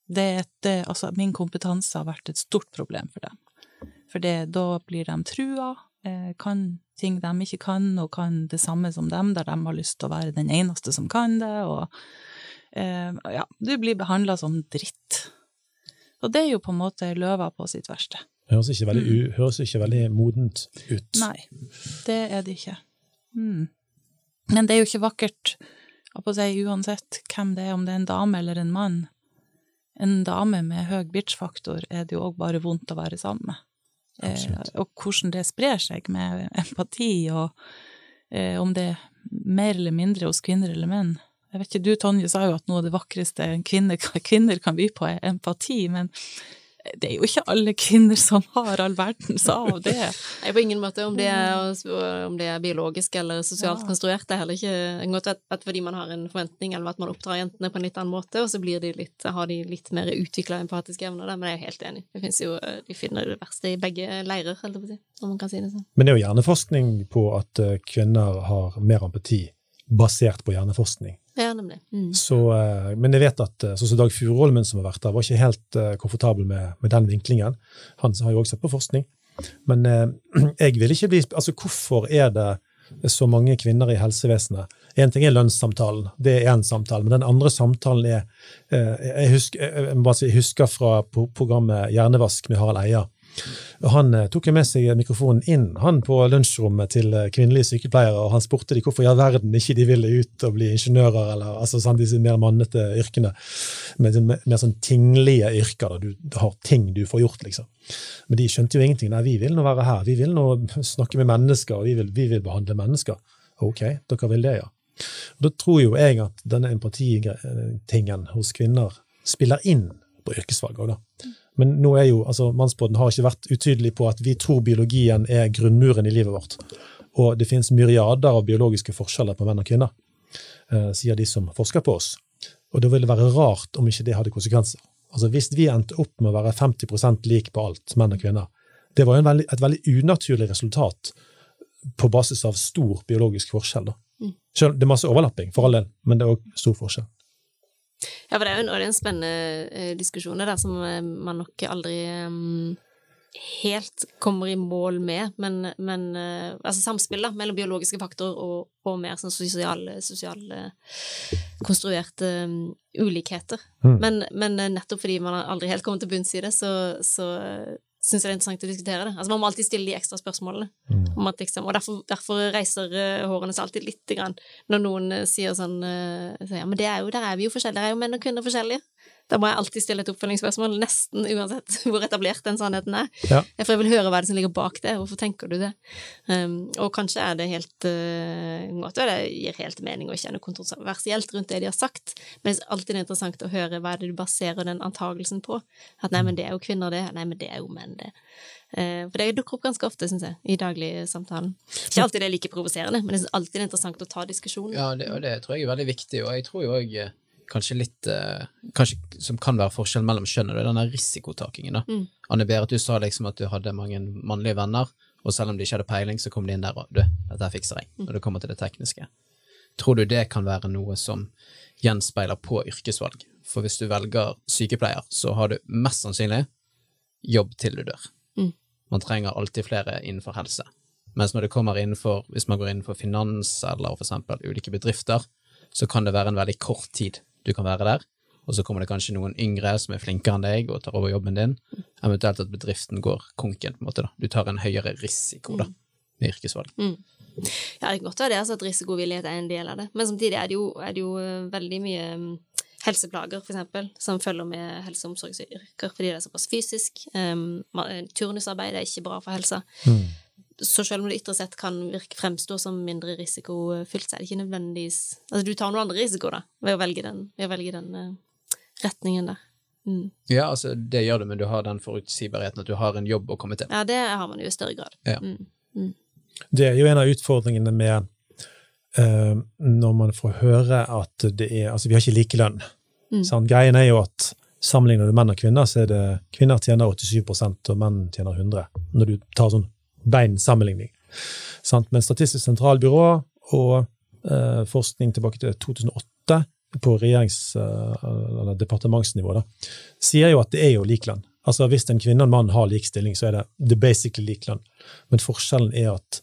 Det, det, altså, min kompetanse har vært et stort problem for dem. For det, da blir de trua, eh, kan ting de ikke kan, og kan det samme som dem, der de har lyst til å være den eneste som kan det, og eh, ja, du blir behandla som dritt. Og det er jo på en måte løva på sitt verste. Høres ikke veldig, mm. høres ikke veldig modent ut. Nei, det er det ikke. Mm. Men det er jo ikke vakkert, på å si, uansett hvem det er, om det er en dame eller en mann. En dame med høy bitch-faktor er det jo òg bare vondt å være sammen med. Eh, og hvordan det sprer seg med empati, og eh, om det er mer eller mindre hos kvinner eller menn. Jeg vet ikke, Du, Tonje, sa jo at noe av det vakreste kvinner, kvinner kan by på, er empati, men det er jo ikke alle kvinner som har all verdens av det. Nei, på ingen måte. Om det er, om det er biologisk eller sosialt Ja. konstruert, det er heller ikke godt være at fordi man har en forventning, eller at man oppdrar jentene på en litt annen måte, og så blir de litt, har de litt mer utvikla empatiske evner, men jeg er helt enig. Det finnes jo, De finner det verste i begge leirer, holdt jeg på å si, om man kan si det sånn. Men det er jo hjerneforskning på at eh, kvinner har mer empati, basert på hjerneforskning. Ja, nemlig. Mm. Så, eh, men jeg vet at eh, sånn som Dag Furuholmen som har vært der, var ikke helt eh, komfortabel med, med den vinklingen. Han har jo også sett på forskning. Men jeg vil ikke bli Altså, hvorfor er det så mange kvinner i helsevesenet? Én ting er lønnssamtalen, det er én samtale, men den andre samtalen er jeg, husker, jeg, si, jeg husker fra programmet Hjernevask med Harald Eia. Og Han eh, tok med seg mikrofonen inn han på lunsjrommet til eh, kvinnelige sykepleiere, og han spurte de hvorfor i all verden ikke de ville ut og bli ingeniører, eller altså sånn, disse mer mannete yrkene. Med, med, mer sånn tinglige yrker, da du har ting du får gjort, liksom. Men de skjønte jo ingenting. Nei, vi vil nå være her, vi vil nå snakke med mennesker, og vi vil, vi vil behandle mennesker. Ok, dere vil det, ja. Og Da tror jo jeg at denne empatitingen hos kvinner spiller inn på yrkesfag òg, da. Men nå er jo, altså Mannsbåten har ikke vært utydelig på at vi tror biologien er grunnmuren i livet vårt. Og det finnes myriader av biologiske forskjeller på menn og kvinner, eh, sier de som forsker på oss. Og det ville være rart om ikke det hadde konsekvenser. Altså Hvis vi endte opp med å være 50% lik på alt, menn og kvinner, det var jo en veldig, et veldig unaturlig resultat på basis av stor biologisk forskjell. da. Mm. Selv, det er masse overlapping, for all del, men det er òg stor forskjell. Ja, for det er jo en spennende eh, diskusjon der som eh, man nok aldri eh, helt kommer i mål med, men, men altså samspill da, mellom biologiske faktorer og, og mer sånn sosiale, sosiale konstruerte um, ulikheter. Mm. Men, men nettopp fordi man aldri helt kommer til bunns i det, så, så, syns jeg det er interessant å diskutere det. Altså, man må alltid stille de ekstra spørsmålene. Om at, liksom, og derfor, derfor reiser eh, hårene seg alltid lite grann når noen eh, sier sånn så, Ja, men det er jo, der er vi jo forskjellige. Der er jo menn og kvinner forskjellige. Da må jeg alltid stille et oppfølgingsspørsmål, nesten uansett hvor etablert den sannheten er. Ja. For jeg vil høre hva det som ligger bak det. Hvorfor tenker du det? Um, og kanskje er det helt uh, det gir helt mening og ikke er noe kontroversielt rundt det de har sagt, men det er alltid interessant å høre hva er det du baserer den antagelsen på. At nei, men det er jo kvinner, det. Nei, men det er jo menn, det. Uh, for det dukker opp ganske ofte, syns jeg, i dagligsamtalen. Ikke alltid det er like provoserende, men det er alltid interessant å ta diskusjonen. Ja, det, og det tror jeg er veldig viktig, og jeg tror jo òg kanskje litt eh, Kanskje som kan være forskjellen mellom kjønn, og det er denne risikotakingen, da. Mm. Anne Berit, du sa liksom at du hadde mange mannlige venner, og selv om de ikke hadde peiling, så kom de inn der og du, dette fikser jeg, når det kommer til det tekniske. Tror du det kan være noe som gjenspeiler på yrkesvalg? For hvis du velger sykepleier, så har du mest sannsynlig jobb til du dør. Mm. Man trenger alltid flere innenfor helse. Mens når det kommer innenfor, hvis man går innenfor finans eller for eksempel ulike bedrifter, så kan det være en veldig kort tid du kan være der, og så kommer det kanskje noen yngre som er flinkere enn deg og tar over jobben din, eventuelt at bedriften går konken, på en måte, da. Du tar en høyere risiko, da, med yrkesvalg. Mm. Ja, det kan godt være det, altså at risikovillighet er en del av det. Men samtidig er det jo, er det jo eh, veldig mye mm, helseplager, for eksempel, som følger med helse- og omsorgsyrker fordi det er såpass fysisk. Um, turnusarbeid er ikke bra for helsa. Så selv om det ytre sett kan virke fremstå som mindre risikofylt, så er det ikke nødvendigvis Altså, du tar noen andre risiko, da, ved å velge den, ved å velge den uh, retningen der. Mm. Ja, altså, det gjør du, men du har den forutsigbarheten at du har en jobb å komme til. Ja, det har man jo i større grad. Ja. Mm. Det er jo en av utfordringene med uh, når man får høre at det er Altså, vi har ikke likelønn. Mm. Sant? Greien er jo at sammenligner du menn og kvinner, så er det kvinner tjener 87 og menn tjener 100 når du tar sånn bein sammenligning. Sant? Men Statistisk sentralbyrå og eh, forskning tilbake til 2008 på regjerings- eh, eller departementsnivå da, sier jo at det er jo lik lønn. Altså Hvis en kvinne og en mann har lik stilling, så er det, er basically lik lønn. Men forskjellen er at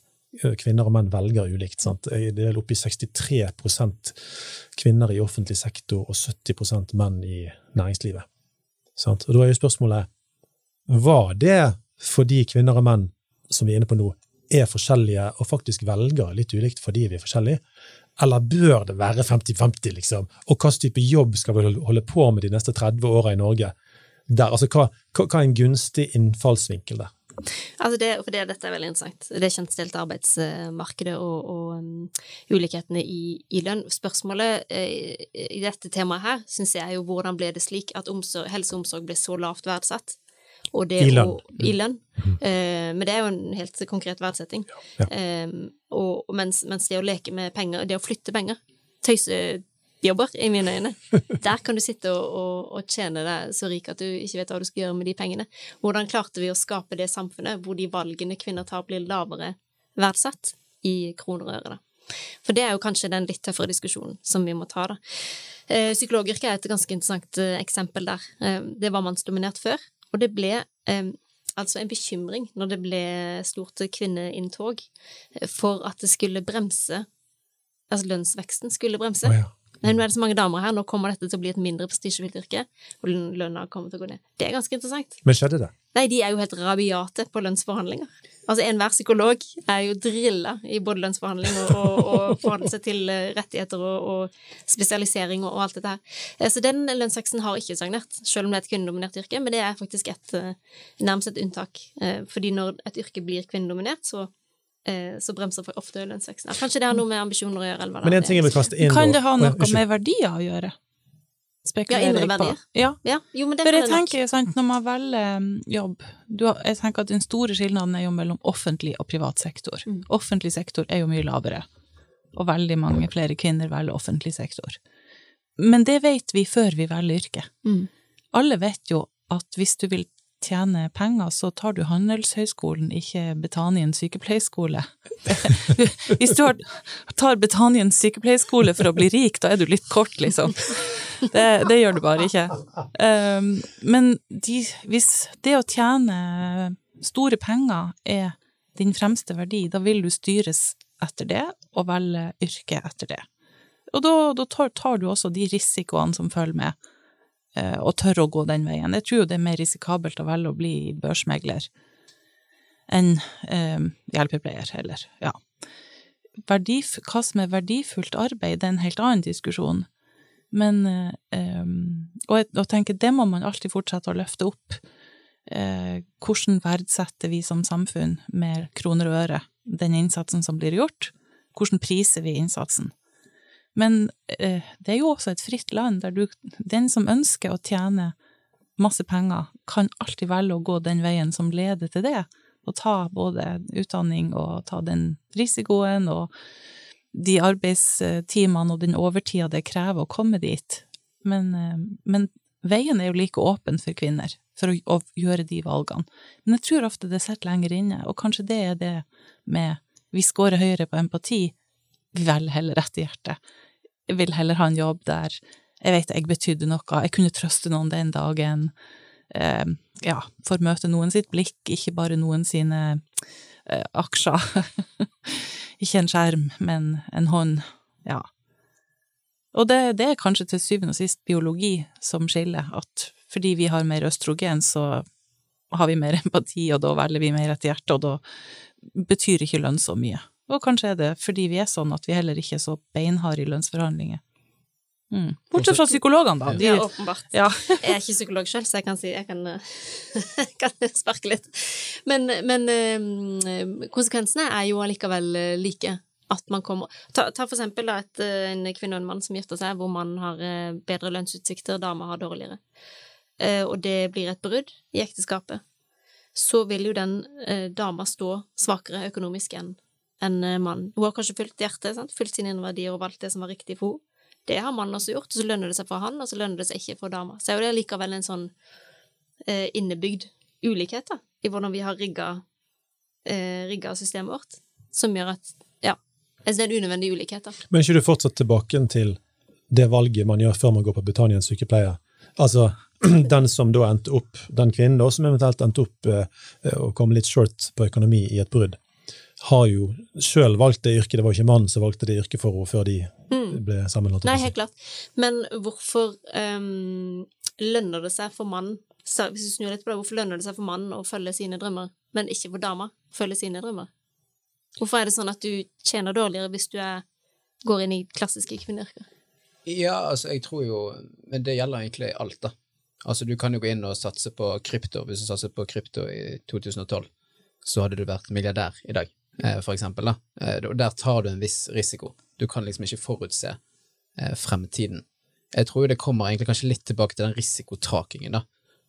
kvinner og menn velger ulikt. Sant? Det er oppe i 63% kvinner i offentlig sektor og 70% menn i næringslivet. Sant? Og Da er jo spørsmålet var det fordi kvinner og menn, som vi er inne på nå, er forskjellige og faktisk velger litt ulikt fordi vi er forskjellige? Eller bør det være 50-50, liksom? Og hva type jobb skal vi holde på med de neste 30 åra i Norge? Der, altså, hva, hva, er en gunstig innfallsvinkel der? Altså det, for det, dette er veldig interessant. Det kjønnsdelte arbeidsmarkedet og, og um, ulikhetene i, i lønn. Spørsmålet eh, i dette temaet her syns jeg er jo hvordan ble det slik at omsorg, helse og omsorg ble så lavt verdsatt? Og det I lønn. Og, I lønn. Eh, men det er jo en helt konkret verdsetting. Ja. Eh, og, mens, mens det å leke med penger, det å flytte penger, tøysejobber i mine øyne, der kan du sitte og, og, og tjene deg så rik at du ikke vet hva du skal gjøre med de pengene. Hvordan klarte vi å skape det samfunnet hvor de valgene kvinner tar, blir lavere verdsatt i kroner og øre? da? For det er jo kanskje den litt tøffere diskusjonen som vi må ta, da. Eh, Psykologyrket er et ganske interessant eh, eksempel der. Eh, Det var mannsdominert før, og det ble eh, altså en bekymring når det ble stort kvinneinntog eh, for at det skulle bremse Altså lønnsveksten skulle bremse. Oh, ja. Nei, nå er det så mange damer her, nå kommer dette til å bli et mindre prestisjefylt yrke, og lønna kommer til å gå ned. Det er ganske interessant. Men skjedde det? Nei, de er jo helt rabiate på lønnsforhandlinger. Altså, enhver psykolog er jo drilla i både lønnsforhandling og, og, og forholde seg til eh, rettigheter og, og spesialisering og, og alt dette her. Eh, Så den lønnsveksten har ikke stagnert, selv om det er et kvinnedominert yrke, men det er faktisk et, eh, nærmest et unntak. Fordi når et yrke blir kvinnedominert, så, så bremser for ofte lønnsveksten. Kanskje det har noe med ambisjoner å gjøre, eller hva Men det en ting jeg vil kaste inn Kan det ha noe med verdier å gjøre? Spekulerer Ja, indre jeg på. verdier. Ja, Ja, jo, men det for jeg tenker, sant, når man velger um, jobb du har, Jeg tenker at den store skilnaden er jo mellom offentlig og privat sektor. Mm. Offentlig sektor er jo mye lavere, og veldig mange flere kvinner velger offentlig sektor. Men det vet vi før vi velger yrke. Mm. Alle vet jo at hvis du vil tjene penger, så tar du Handelshøyskolen, ikke Betanien sykepleierskole. Hvis du tar Betanien sykepleierskole for å bli rik, da er du litt kort, liksom. Det, det gjør du bare ikke. Um, men de, hvis det å tjene store penger er din fremste verdi, da vil du styres etter det, og velge yrke etter det. Og da, da tar, tar du også de risikoene som følger med. eh, og tør å gå den veien. Jeg tror jo det er mer risikabelt å velge å bli børsmegler enn eh, hjelpepleier, eller ja. Verdif, hva som er verdifullt arbeid, det er en helt annen diskusjon. Men eh, og, jeg, og tenker, det må man alltid fortsette å løfte opp. Eh, hvordan verdsetter vi som samfunn med kroner og øre den innsatsen som blir gjort? Hvordan priser vi innsatsen? Men eh, det er jo også et fritt land der du, den som ønsker å tjene masse penger, kan alltid velge å gå den veien som leder til det, og ta både utdanning og ta den risikoen og de arbeidstimene og den overtida det krever å komme dit. Men, eh, men veien er jo like åpen for kvinner for å, å, gjøre de valgene. Men jeg tror ofte det sitter lenger inne, og kanskje det er det med vi scorer høyere på empati, vi velger heller rett i hjertet. Jeg vil heller ha en jobb der jeg vet jeg betydde noe, jeg kunne trøste noen den dagen. Eh, ja, får møte noen sitt blikk, ikke bare noen sine eh, aksjer. ikke en skjerm, men en hånd. Ja. Og det, det, er kanskje til syvende og sist biologi som skiller, at fordi vi har mer østrogen, så har vi mer empati, og da velger vi mer etter hjertet, og da betyr ikke lønn så mye. Og kanskje er det fordi vi er sånn at vi heller ikke er så beinharde i lønnsforhandlinger. Mm. Bortsett fra psykologene, da. De, ja, åpenbart. Ja. jeg er ikke psykolog sjøl, så jeg kan, si, jeg kan, kan sparke litt. Men, men, ehm, konsekvensene er jo allikevel eh, like. At man kommer Ta, ta for eksempel da, et, eh, en kvinne og en mann som gifter seg, hvor mannen har eh, bedre lønnsutsikter, dama har dårligere. Og det blir et brudd i ekteskapet. Så vil jo den dama stå svakere økonomisk enn en mann. Hun har kanskje fulgt hjertet, sant? fulgt sine innverdier og valgt det som var riktig for henne. Det har mannen også gjort, og så lønner det seg for han, og så lønner det seg ikke for dama. Så er jo det likevel en sånn eh, innebygd ulikhet da, i hvordan vi har rigga, eh, rigga systemet vårt, som gjør at ja, det er en unødvendig ulikhet. da. Men ikke du fortsatt tilbake til det valget man gjør før man går på Britanniens sykepleier? Altså, den som da endte opp, den kvinnen da, som eventuelt endte opp eh, kom komme litt short på økonomi i et brudd, har jo sjøl valgt det yrket, det var jo ikke mannen som valgte det yrket for henne før de mm. ble sammen. Nei, helt klart. Men hvorfor um, lønner det seg for mannen hvis du snur litt på det, Hvorfor lønner det seg for mannen å følge sine drømmer, men ikke for dama å følge sine drømmer? Hvorfor er det sånn at du tjener dårligere hvis du er, går inn i klassiske kvinneyrker? Ja, altså, jeg tror jo Men det gjelder egentlig alt, da. Altså, du kan jo gå inn og satse på krypto. Hvis du satser på krypto i 2012, så hadde du vært milliardær i dag. Eh, for eksempel. Da. Eh, der tar du en viss risiko. Du kan liksom ikke forutse eh, fremtiden. Jeg tror det kommer egentlig kanskje litt tilbake til den risikotakingen, da.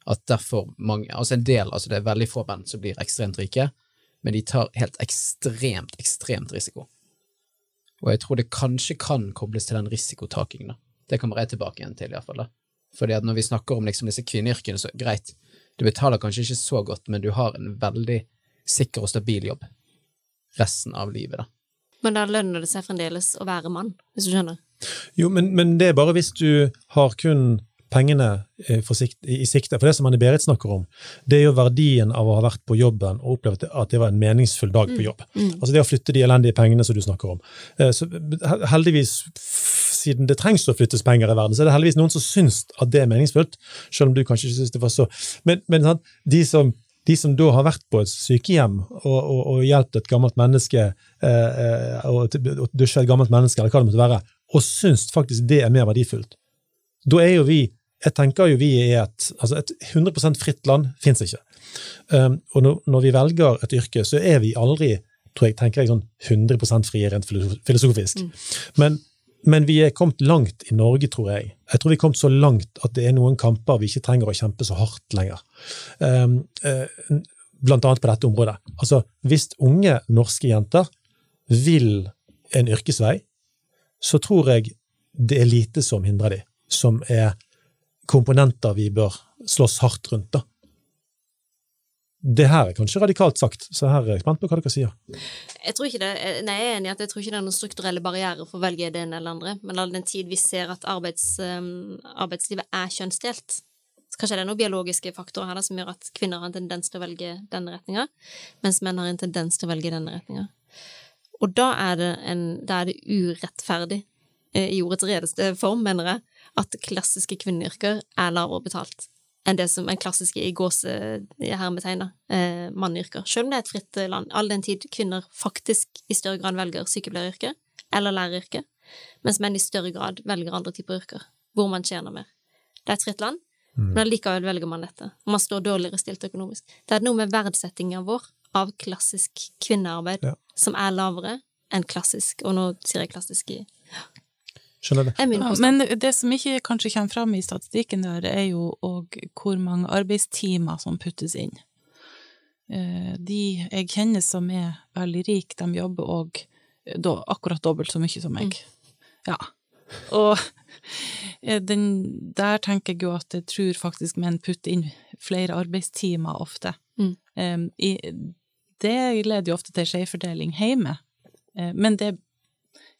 At derfor mange, altså en del, altså det er veldig få menn som blir ekstremt rike, men de tar helt ekstremt, ekstremt risiko. Og jeg tror det kanskje kan kobles til den risikotakingen, da. Det kommer jeg tilbake igjen til, iallfall. Fordi at når vi snakker om liksom disse kvinneyrkene, så greit, du betaler kanskje ikke så godt, men du har en veldig sikker og stabil jobb resten av livet, da. Men da lønner det seg fremdeles å være mann, hvis du skjønner? Jo, men, men det er bare hvis du har kun pengene eh, sikt, i sikte. For det som Anne Berit snakker om, det er jo verdien av å ha vært på jobben og opplevd at det var en meningsfull dag på mm, jobb. Mm. Mm. Altså det å flytte de elendige pengene som du snakker om. Eh, så heldigvis, siden det trengs å flyttes penger i verden, så er det heldigvis noen som syns at det er meningsfullt, selv om du kanskje ikke syns det var så. Men, men de som de som da har vært på et sykehjem og, og, og hjulpet et gammelt menneske, eh, eh og, og dusja et gammelt menneske, eller hva det måtte være, og syns faktisk det er mer verdifullt, da er jo vi jeg tenker jo vi er et, altså et 100% fritt land fins ikke. Um, og når, vi velger et yrke, så er vi aldri tror jeg, tenker jeg, sånn 100% frie rent filosofisk. Mm. Men men vi er kommet langt i Norge, tror jeg. Jeg tror vi er kommet så langt at det er noen kamper vi ikke trenger å kjempe så hardt lenger. Um, uh, blant annet på dette området. Altså, hvis unge norske jenter vil en yrkesvei, så tror jeg det er lite som hindrer dem, som er komponenter vi bør slåss hardt rundt. da. Det her er kanskje radikalt sagt, så her er jeg spent på hva dere sier. Jeg tror ikke det, nei, jeg er enig i at jeg tror ikke det er noen strukturelle barrierer for å velge det ene eller andre, men all den tid vi ser at arbeids, um, arbeidslivet er kjønnsdelt, så kanskje det er noen biologiske faktorer her da, som gjør at kvinner har en tendens til å velge denne retninga, mens menn har en tendens til å velge denne retninga. Og da er det, en, da er det urettferdig eh, i ordets redeste form, mener jeg, at klassiske kvinneyrker er lavere betalt enn det som er klassiske i gåsehermetegn, eh, manneyrker. Selv om det er et fritt eh, land, all den tid kvinner faktisk i større grad velger sykepleieryrket eller læreryrket, mens menn i større grad velger andre typer yrker, hvor man tjener mer. Det er et fritt land, men allikevel velger man dette, og man står dårligere stilt økonomisk. Det er noe med verdsettinga vår av klassisk kvinnearbeid Ja. som er lavere enn klassisk, og nå sier jeg klassisk i Skjønner det. Ja, men det som ikke kanskje kommer fram i statistikken der, er jo hvor mange arbeidstimer som puttes inn. Eh, De jeg kjenner som er veldig rike, de jobber òg akkurat dobbelt så mye som meg. Ja. Og eh, den, der tenker jeg jo at jeg tror faktisk menn putter inn flere arbeidstimer ofte. Mm. Eh, i, det leder jo ofte til skjevfordeling hjemme, Eh, men det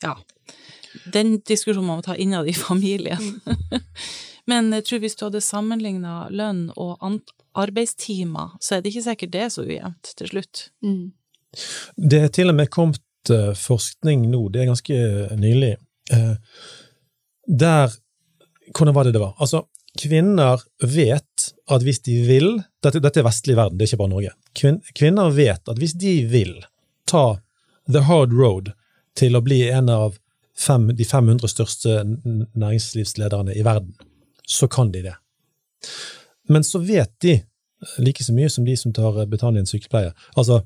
Ja. Den diskusjonen må vi ta innad i familien. Men jeg tror hvis du hadde sammenligna lønn og arbeidstimer, så er det ikke sikkert det er så ujevnt til slutt. Mm. Det er til og med kommet eh, forskning nå, det er ganske nylig, eh, der Hvordan var det det var? Altså, kvinner vet at hvis de vil Dette, dette er vestlig verden, det er ikke bare Norge. Kvin, kvinner vet at hvis de vil ta the hard road til å bli en av fem, de 500 største næringslivslederne i verden, så kan de det. Men så vet de like så mye som de som tar Betanien sykepleie. Altså,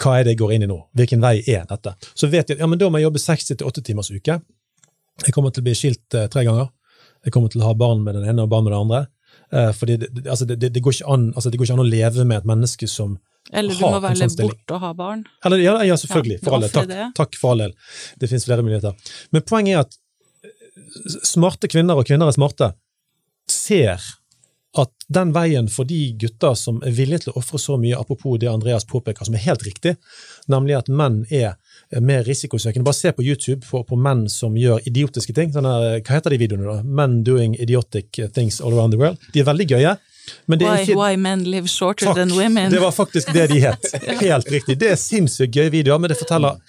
hva er det jeg går inn i nå? Hvilken vei er dette? Så vet de at ja, men da må jeg jobbe 60-8 timers uke. Jeg kommer til å bli skilt eh, tre ganger. Jeg kommer til å ha barn med den ene og barn med den andre. Eh, fordi det, altså, det, det, går an, altså, det går ikke an å leve med et menneske som Eller du må velge sånn bort å ha barn. Eller, ja, ja, selvfølgelig. Ja, For all del. Takk, takk for all del. Det finnes flere muligheter. Men poenget er at eh, smarte kvinner, og kvinner er smarte, ser at den veien for de gutter som er villige til å ofre så mye, apropos det Andreas påpeker, som er helt riktig, nemlig at menn er mer risikosøkende. Bare se på YouTube på, på menn som gjør idiotiske ting. Sånne, hva heter de videoene, da? Men doing idiotic things all around the world. De er veldig gøye. Men det er Why, ikke why men live shorter Takk. than women. Det var faktisk det de het. Helt riktig. Det er sinnssykt gøye videoer, men det forteller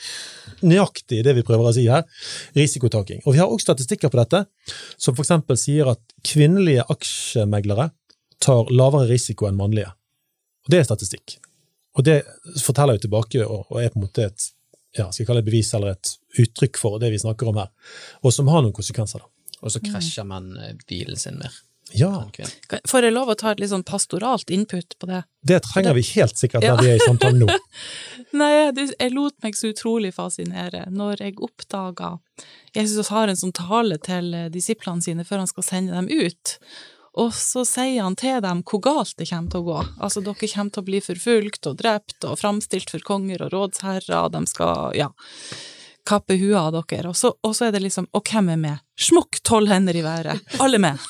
nøyaktig det vi prøver å si her. Risikotaking. Og vi har også statistikker på dette, som f.eks. sier at kvinnelige aksjemeglere tar lavere risiko enn mannlige. Og det er statistikk. Og det forteller jo tilbake og er på en måte et ja, skal jeg kalle det et bevis eller et uttrykk for det vi snakker om her, og som har noen konsekvenser. da. Og så krasjer menn eh, bilen sin mer Ja. Får jeg lov å ta et litt sånn pastoralt input på det? det trenger vi helt sikkert Ja. når vi er i samtalen nå. Nei, jeg lot meg så utrolig fascinere når jeg oppdaga Jesus har en sånn tale til eh, disiplene sine før han skal sende dem ut. Og så sier han til dem hvor galt det kommer til å gå. Altså, dere kommer til å bli forfulgt og drept og framstilt for konger og rådsherrer, og de skal, ja, kappe huet av dere. Og så, og så er det liksom, og hvem er med? Smukk tolv hender i været. Alle med.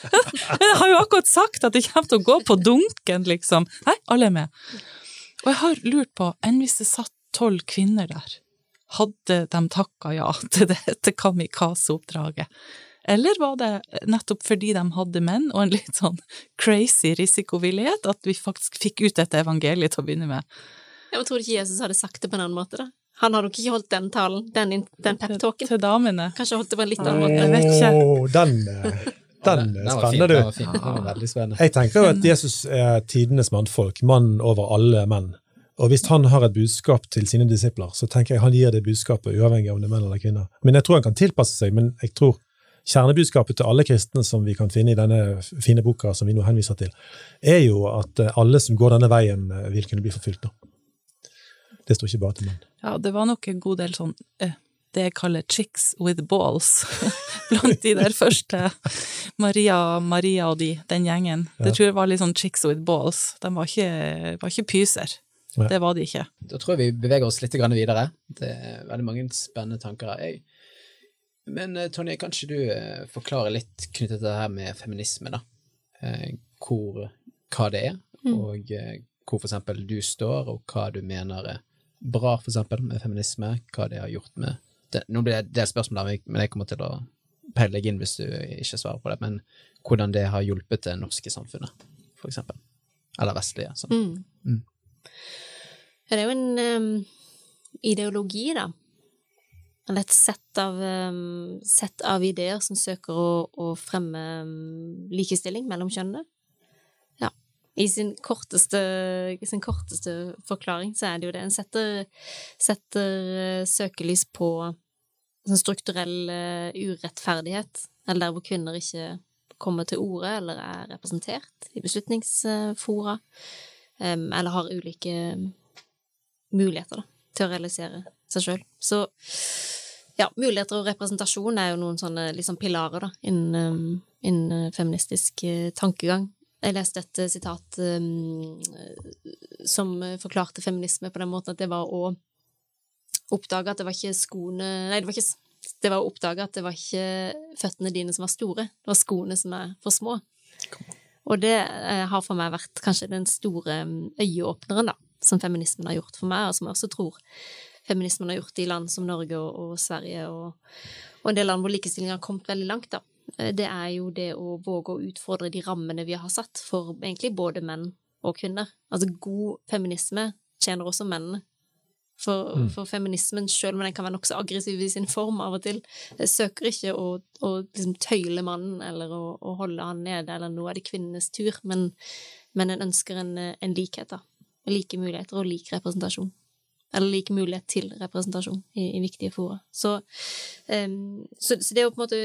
Jeg har jo akkurat sagt at det kommer til å gå på dunken, liksom. Nei, alle er med. Og jeg har lurt på, enn hvis det satt tolv kvinner der, hadde de takka ja til dette kamikaze-oppdraget? Eller var det nettopp fordi de hadde menn og en litt sånn crazy risikovillighet at vi faktisk fikk ut dette evangeliet til å begynne med? Jeg tror ikke Jesus hadde sagt det på en annen måte, da? Han hadde nok ikke holdt den talen, den, den pep-talken. Til damene. Kanskje holdt det på en litt annen måte. Jeg vet ikke. Den, den Den er spennende, du. Den var veldig spennende. Jeg tenker jo at Jesus er tidenes mannfolk, mann over alle menn. Og hvis han har et budskap til sine disipler, så tenker jeg han gir det budskapet uavhengig av om det er menn eller kvinner. Men jeg tror han kan tilpasse seg, men jeg tror kjernebudskapet til alle kristne som vi kan finne i denne fine boka som vi nå henviser til, er jo at eh, alle som går denne veien, eh, vil kunne bli forfulgt. nå. Det står ikke bare til menn. Ja, det var nok en god del sånn eh, det jeg kaller chicks with balls blant de der første. Maria, Maria og de, den gjengen. Det tror jeg var litt sånn chicks with balls. De var ikke, var ikke pyser. Ja. Det var de ikke. Da tror jeg vi beveger oss litt videre. Det er veldig mange spennende tanker. Jeg. Men eh, Tonje, kan ikke du eh, forklare litt knyttet til det her med feminisme, da? Eh, Hvor, hva det er, og eh, hvor for eksempel du står, og hva du mener er bra for eksempel med feminisme, hva det har gjort med det. Nå blir det et spørsmål men jeg kommer til å peile deg inn hvis du ikke svarer på det, men hvordan det har hjulpet det norske samfunnet, for eksempel. Eller vestlige. Sånn. Mm. Mm. Det er jo en um, ideologi, da, eller et sett av, um, sett av ideer som søker å, å fremme um, likestilling mellom kjønnene. Ja. I sin korteste, sin korteste forklaring så er det jo det. En setter, setter uh, søkelys på sånn strukturell uh, urettferdighet, eller der hvor kvinner ikke kommer til orde eller er representert i beslutningsfora, um, eller har ulike muligheter da, til å realisere seg sjøl. Så ja, muligheter og representasjon er jo noen sånne liksom pilarer da, innen, um, innen feministisk uh, tankegang. Jeg leste et uh, sitat um, som forklarte feminisme på den måten at det var å oppdage at det var ikke skoene Nei, det var ikke det var å oppdage at det var ikke føttene dine som var store, det var skoene som er for små. Og det uh, har for meg vært kanskje den store um, øyeåpneren, da, som feminismen har gjort for meg, og som jeg også tror feminismen har gjort i land som Norge og, og Sverige og, og, en del land hvor likestillingen har kommet veldig langt, da. Eh, det er jo det å våge å utfordre de rammene vi har satt for egentlig både menn og kvinner. Altså god feminisme tjener også mennene. For, mm. for feminismen, selv om den kan være nokså aggressiv i sin form av og til, søker ikke å, å liksom tøyle mannen eller å, å, holde han nede, eller nå er det kvinnenes tur, men, men en ønsker en, en likhet, da. Like muligheter og lik representasjon eller lik mulighet til representasjon i, i viktige fora. Så, um, så, så, det å på en måte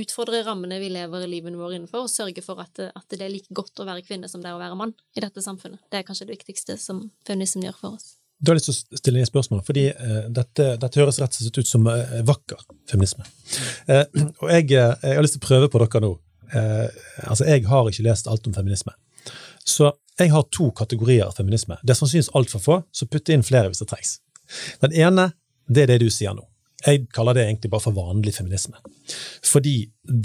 utfordre rammene vi lever livene våre innenfor, og sørge for at, at, det er like godt å være kvinne som det er å være mann i dette samfunnet, det er kanskje det viktigste som feminismen gjør for oss. Du har lyst til å stille inn spørsmål, fordi uh, dette, dette, høres rett og slett ut som uh, vakker feminisme. Uh, og jeg, jeg, har lyst til å prøve på dere nå. altså, jeg har ikke lest alt om feminisme. Så jeg har to kategorier av feminisme. Det som synes altfor få, så putte inn flere hvis det trengs. Den ene, det er det du sier nå. Jeg kaller det egentlig bare for vanlig feminisme. Fordi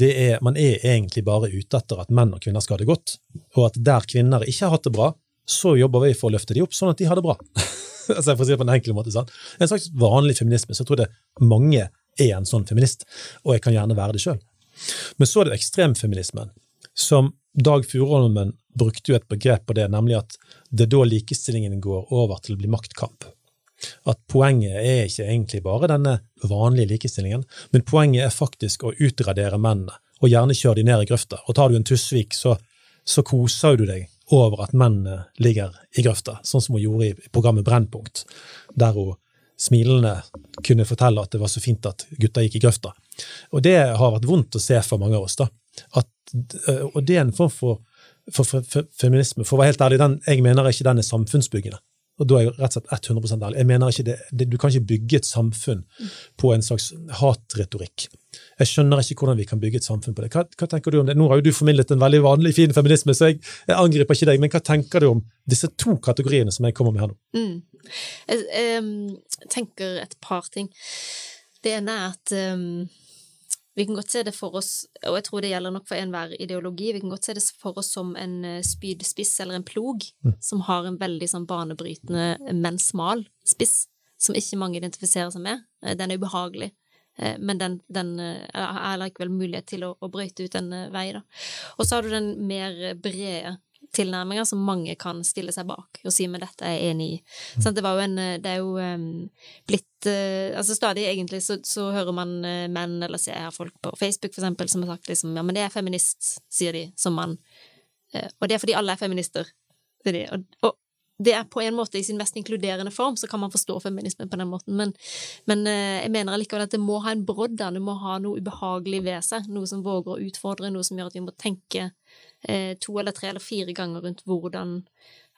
er, man er egentlig bare ute etter at menn og kvinner skal ha det godt, og at der kvinner ikke har hatt det bra, så jobber vi for å løfte de opp sånn at de har det bra. altså for å si det på En enkel måte, sånn. En slags vanlig feminisme. Så jeg tror det mange er en sånn feminist, og jeg kan gjerne være det sjøl. Men så er det ekstremfeminismen, som Dag Furuholmen brukte jo et begrep på det, nemlig at det er da likestillingen går over til å bli maktkamp. At poenget er ikke egentlig bare denne vanlige likestillingen, men poenget er faktisk å utradere mennene, og gjerne kjøre de ned i grøfta. Og tar du en Tusvik, så, så koser du deg over at mennene ligger i grøfta, sånn som hun gjorde i programmet Brennpunkt, der hun smilende kunne fortelle at det var så fint at gutta gikk i grøfta. Og det har vært vondt å se for mange av oss. da. At, og det er en form for for, for, for, feminisme. For å være helt ærlig, den, jeg mener ikke den er samfunnsbyggende. Og da er jeg rett og slett 100 ærlig. Jeg mener ikke det, det, Du kan ikke bygge et samfunn på en slags hatretorikk. Jeg skjønner ikke hvordan vi kan bygge et samfunn på det. Hva, hva, tenker du om det? Nå har jo du formidlet en veldig vanlig, fin feminisme, så jeg, jeg, angriper ikke deg, men hva tenker du om disse to kategoriene som jeg kommer med her nå? Mm. Jeg, jeg, tenker et par ting. Det ene er at um vi kan godt se det for oss, og jeg tror det gjelder nok for enhver ideologi, vi kan godt se det for oss som en eh, spydspiss eller en plog mm. som har en veldig sånn banebrytende, men smal spiss, som ikke mange identifiserer seg med. Eh, den er ubehagelig, eh, men den, den er likevel mulighet til å, å brøyte ut en vei, da. Og så har du den mer brede tilnærminger som mange kan stille seg bak og si men dette er jeg enig i. Sånn, det, en, det, er jo um, blitt uh, Altså stadig egentlig så, så hører man uh, menn, eller ser folk på Facebook for eksempel, som har sagt liksom ja, men det er feminist, sier de som mann. Uh, og det er fordi alle er feminister, sier de. Og, og, det er på en måte i sin mest inkluderende form, så kan man forstå feminismen på den måten, men, men jeg mener allikevel at det må ha en brodd der, det må ha noe ubehagelig ved seg, noe som våger å utfordre, noe som gjør at vi må tenke eh, to eller tre eller fire ganger rundt hvordan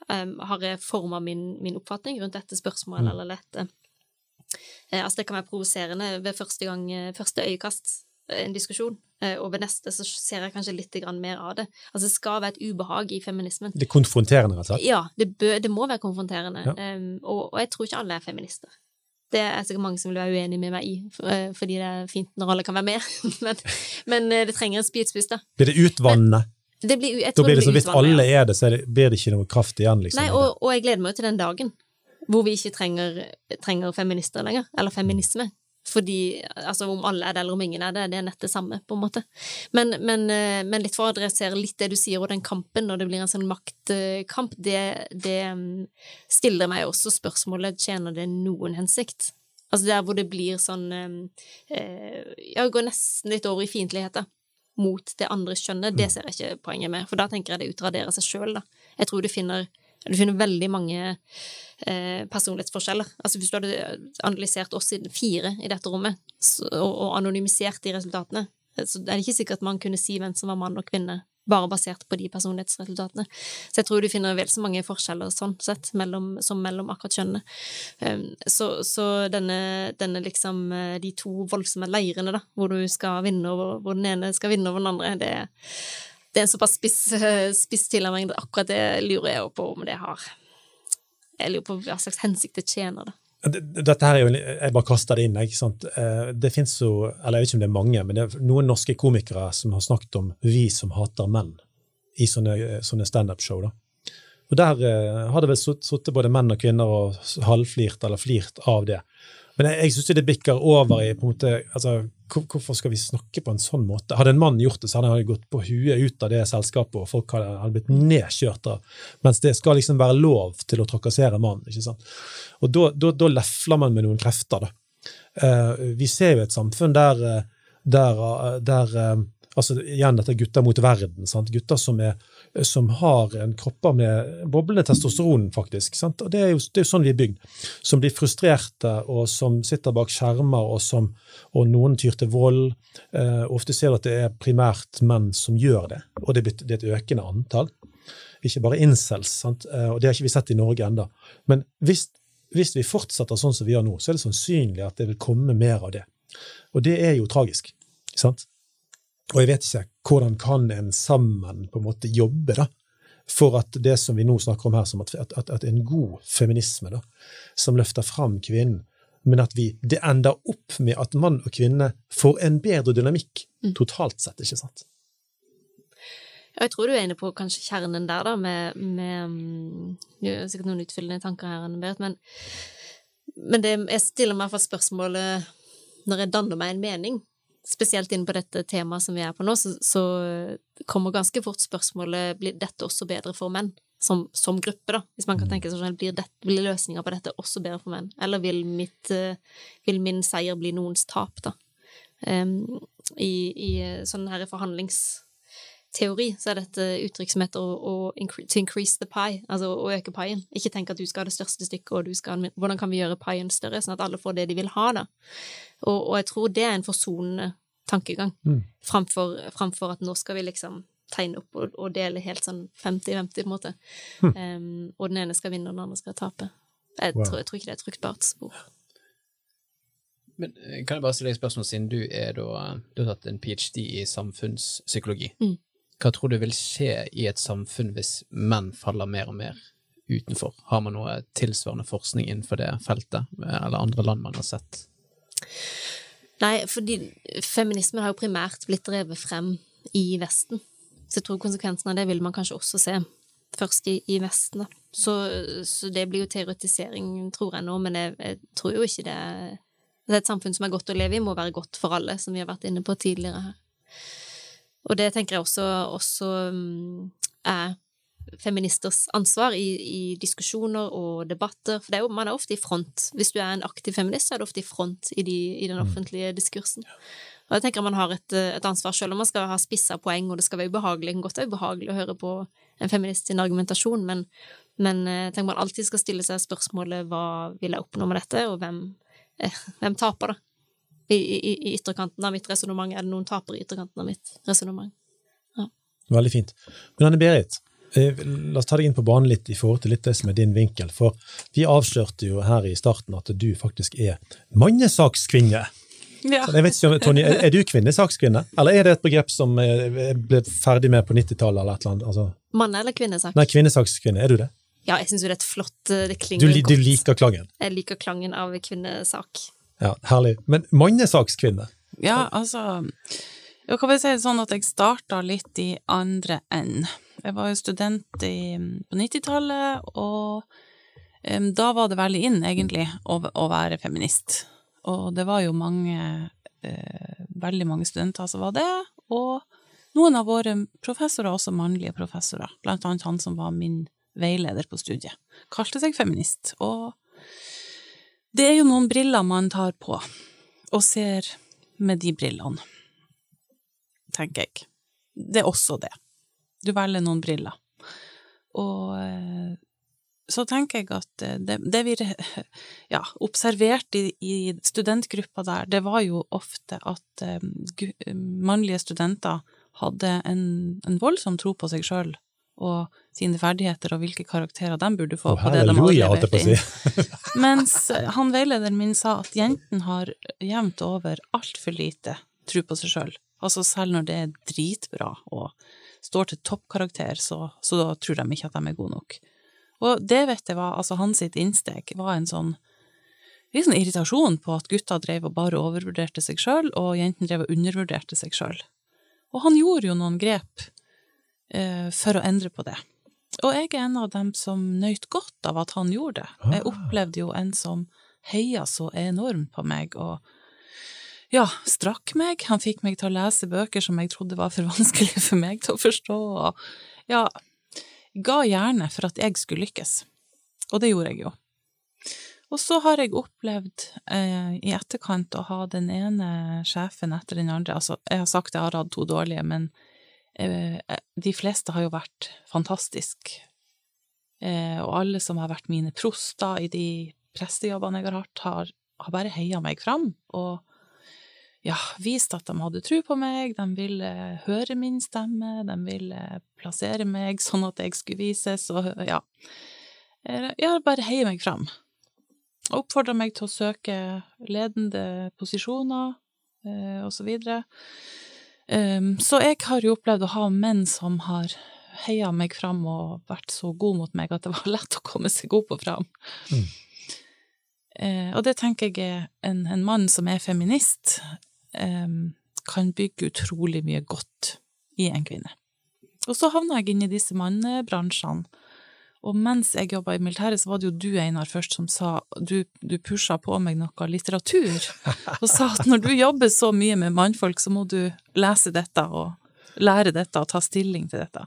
um, har jeg forma min, min, oppfatning rundt dette spørsmålet mm. eller dette. Eh, altså, det kan være provoserende ved første gang, eh, første øyekast, eh, en diskusjon, og ved neste så ser jeg kanskje litt mer av det. Altså, det skal være et ubehag i feminismen. Det er konfronterende, rett og slett? Ja, det, bør, det må være konfronterende. Ja. Um, og, og jeg tror ikke alle er feminister. Det er sikkert mange som vil være uenig med meg i, fordi det er fint når alle kan være med. men, men, det trenger en spydspiss, da. Blir det utvannet? Det blir, jeg da blir det så Hvis alle er det, så er det, blir det ikke noe kraft igjen. Liksom, Nei, og, og, jeg gleder meg jo til den dagen hvor vi ikke trenger, trenger feminister lenger, eller feminisme. Fordi, altså Om alle er det, eller om ingen er det, det er nett det samme, på en måte. Men, men, eh, men litt for å adressere litt det du sier, og den kampen, når det blir en sånn maktkamp, det, det mm, stiller meg også spørsmålet tjener det noen hensikt Altså der hvor det blir sånn eh, Ja, går nesten litt over i fiendtligheter mot det andre kjønnet, det ser jeg ikke poenget med, for da tenker jeg det utraderer seg sjøl, da. Jeg tror du finner du finner veldig mange eh, personlighetsforskjeller. Altså Hvis du hadde analysert oss i fire i dette rommet, så, og, og anonymisert de resultatene, så er det ikke sikkert man kunne si hvem som var mann og kvinne bare basert på de personlighetsresultatene. Så jeg tror du finner vel så mange forskjeller sånn sett, mellom, som mellom akkurat kjønnene. Um, så, så denne, denne, liksom eh, De to voldsomme leirene, da, hvor du skal vinne over hvor den ene skal vinne over den andre, det, det er en såpass spiss, spiss tilnærming. Akkurat det lurer jeg på om det har Jeg lurer på hva slags hensikt det tjener, da. Dette her er jo, Jeg bare kaster det inn. ikke sant? Eh, det fins jo, eller jeg vet ikke om det er mange, men det er noen norske komikere som har snakket om 'vi som hater menn' i sånne, sånne standup-show. da. Og Der eh, har det vel sittet både menn og kvinner og halvflirt eller flirt av det. Men jeg, jeg syns det bikker over i på en måte, altså, Hvorfor skal vi snakke på en sånn måte? Hadde en mann gjort det, så hadde han gått på huet ut av det selskapet, og folk hadde, hadde blitt nedkjørt. av, Mens det skal liksom være lov til å trakassere mannen. ikke sant? Og da lefler man med noen krefter. da. Uh, vi ser jo et samfunn der, eh, der, eh, der uh, altså Igjen dette gutter mot verden. Sant? Gutter som, er, som har en kropper med boblende testosteron, faktisk. Sant? Og det er, jo, det er, sånn vi er bygd. Som blir frustrerte, og som sitter bak skjermer, og, som, og noen tyr til vold. Eh, ofte ser du at det er primært menn som gjør det, og det det er et økende antall. Ikke bare incels, sant? Eh, og det har ikke vi sett i Norge enda. Men hvis, hvis vi fortsetter sånn som vi gjør nå, så er det sannsynlig at det vil komme mer av det. Og det er jo tragisk. sant? Og jeg vet ikke hvordan kan en sammen på en måte jobbe da, for at det som vi nå snakker om her, som at, at, at en god feminisme da, som løfter fram kvinnen, men at vi, det ender opp med at mann og kvinne får en bedre dynamikk mm. totalt sett, ikke sant? Ja, jeg tror du er inne på kanskje kjernen der, da, med, med um, Det er sikkert noen utfyllende tanker her, Berit, men, men det, jeg stiller meg for spørsmålet når jeg danner meg en mening spesielt inn på dette temaet som vi er på nå, så, så kommer ganske fort spørsmålet blir dette også bedre for menn, som, som gruppe, da, hvis man kan mm. tenke seg sånn, blir, det, blir løsninga på dette også bedre for menn, eller vil, mitt, uh, vil min seier bli noens tap, da? Um, I, i sånn her forhandlingsteori så er dette uttrykk som heter å, å incre, to increase the pie, altså å øke paien. Ikke tenk at du skal ha det største stykket, og du skal, hvordan kan vi gjøre paien større, sånn at alle får det de vil ha, da. Og, og jeg tror det er en forsonende tankegang, mm. framfor, framfor, at nå skal vi liksom tegne opp og, og dele helt sånn 50-50, på en måte. Mm. Um, og den ene skal vinne, og den andre skal tape. Jeg, wow. tror, jeg tror, ikke det er et fruktbart spor. Men eh, kan jeg bare stille deg et spørsmål, siden du, er da, du har tatt en ph.d. i samfunnspsykologi. Mm. Hva tror du vil skje i et samfunn hvis menn faller mer og mer utenfor? Har man noe tilsvarende forskning innenfor det feltet, eller andre land man har sett? Nei, fordi feminismen har jo primært blitt drevet frem i Vesten. Så jeg tror konsekvensen av det vil man kanskje også se først i, i Vesten, da. Så, så, det blir jo teoretisering, tror jeg nå, men jeg, jeg tror jo ikke det Det er et samfunn som er godt å leve i, må være godt for alle, som vi har vært inne på tidligere her. Og det tenker jeg også, også mm, er feministers ansvar i, i, diskusjoner og debatter. For er jo, man er ofte i front. Hvis du er en aktiv feminist, så er du ofte i front i, de, i den mm. offentlige diskursen. Og jeg tenker man har et, et ansvar selv om man skal ha spissa poeng, og det skal være ubehagelig. Det kan godt være ubehagelig å høre på en feminist sin argumentasjon, men, men eh, jeg tenker man alltid skal stille seg spørsmålet hva vil jeg oppnå med dette, og hvem, eh, hvem taper, da? I, i, i ytterkanten av mitt resonnement. Er det noen tapere i ytterkanten av mitt resonnement? Ja. Veldig fint. Men Eh, la oss ta deg inn på banen litt i forhold til litt det som er din vinkel. For vi avslørte jo her i starten at du faktisk er mannesakskvinne. Ja. Jeg vet ikke, Tonje, Er du kvinnesakskvinne, eller er det et begrep som ble ferdig med på 90-tallet? eller et eller annet? Altså, Mann- eller kvinnesak? Nei, kvinnesakskvinne. Er du det? Ja, jeg syns jo det er et flott eh, Det klinger du, godt. Du liker klangen? Jeg liker klangen av kvinnesak. Ja, Herlig. Men mannesakskvinne? Ja, altså Jeg kan vel si det sånn at jeg starta litt i andre enden. Jeg var jo student i, på 90-tallet, og um, da var det veldig inn, egentlig, å, å, være feminist. Og det var jo mange, uh, veldig mange studenter som var det, og noen av våre professorer, også mannlige professorer, blant annet han som var min veileder på studiet, kalte seg feminist. Og Det er jo noen briller man tar på, og ser med de brillene, tenker jeg. Det er også det. Du velger noen briller. Og eh, så tenker jeg at eh, det, det vi ja, observerte i, i, studentgruppa der, det var jo ofte at um, mannlige studenter hadde en, en voldsom tro på seg sjøl og sine ferdigheter og hvilke karakterer de burde få på det de hadde levert inn. Mens han veilederen min sa at jentene har jevnt over altfor lite tro på seg sjøl. Altså selv når det er dritbra og står til toppkarakter, så, så da tror de ikke at de er gode nok. Og det vet jeg var, altså hans innsteg var en sånn litt sånn irritasjon på at gutta drev og bare overvurderte seg sjøl, og jentene drev og undervurderte seg sjøl. Og han gjorde jo noen grep eh, for å endre på det. Og jeg er en av dem som nøyt godt av at han gjorde det. Jeg ah. opplevde jo en som heia så enormt på meg, og ja, strakk meg. Han fikk meg til å lese bøker som jeg trodde var for vanskelig for meg til å forstå, og ja, ga gjerne for at jeg skulle lykkes. Og det gjorde jeg jo. Og så har jeg opplevd eh, i etterkant å ha den ene sjefen etter den andre, altså jeg har sagt jeg har hatt to dårlige, men eh, de fleste har jo vært fantastisk. Eh, og alle som har vært mine proster i de prestejobbene jeg har hatt, har, har bare heia meg fram, og ja, vist at de hadde tro på meg, de ville høre min stemme, de ville plassere meg sånn at jeg skulle vises, og ja. Jeg bare heier meg fram. Og oppfordra meg til å søke ledende posisjoner, eh, og så videre. Um, så jeg har jo opplevd å ha menn som har heia meg fram og vært så god mot meg at det var lett å komme seg opp og fram. Mm. Eh, og det tenker jeg er en, en mann som er feminist, kan bygge utrolig mye godt i en kvinne. Og så havna jeg inn i disse mannebransjene, og mens jeg jobba i militæret, så var det jo du, Einar, først som sa Du, du pusha på meg noe litteratur, og sa at når du jobber så mye med mannfolk, så må du lese dette og lære dette og ta stilling til dette.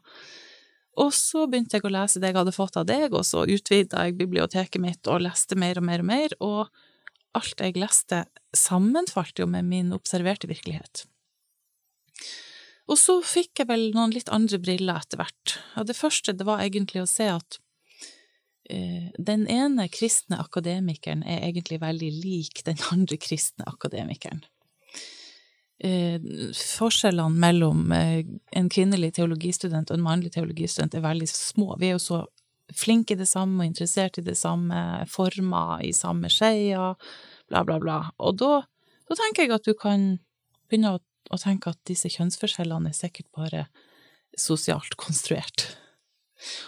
Og så begynte jeg å lese det jeg hadde fått av deg, og så utvida jeg biblioteket mitt og leste mer og mer og mer, og alt jeg leste, sammenfalt jo med min observerte virkelighet. Og så fikk jeg vel noen litt andre briller etter hvert. Og det første det var egentlig å se at eh, den ene kristne akademikeren er egentlig veldig lik den andre kristne akademikeren. Eh, forskjellene mellom eh, en kvinnelig teologistudent og en mannlig teologistudent er veldig små. Vi er jo så flinke i det samme og interessert i det samme, former i samme skeia, bla, bla, bla. Og da, da, tenker jeg at du kan begynne å, å, tenke at disse kjønnsforskjellene er sikkert bare sosialt konstruert.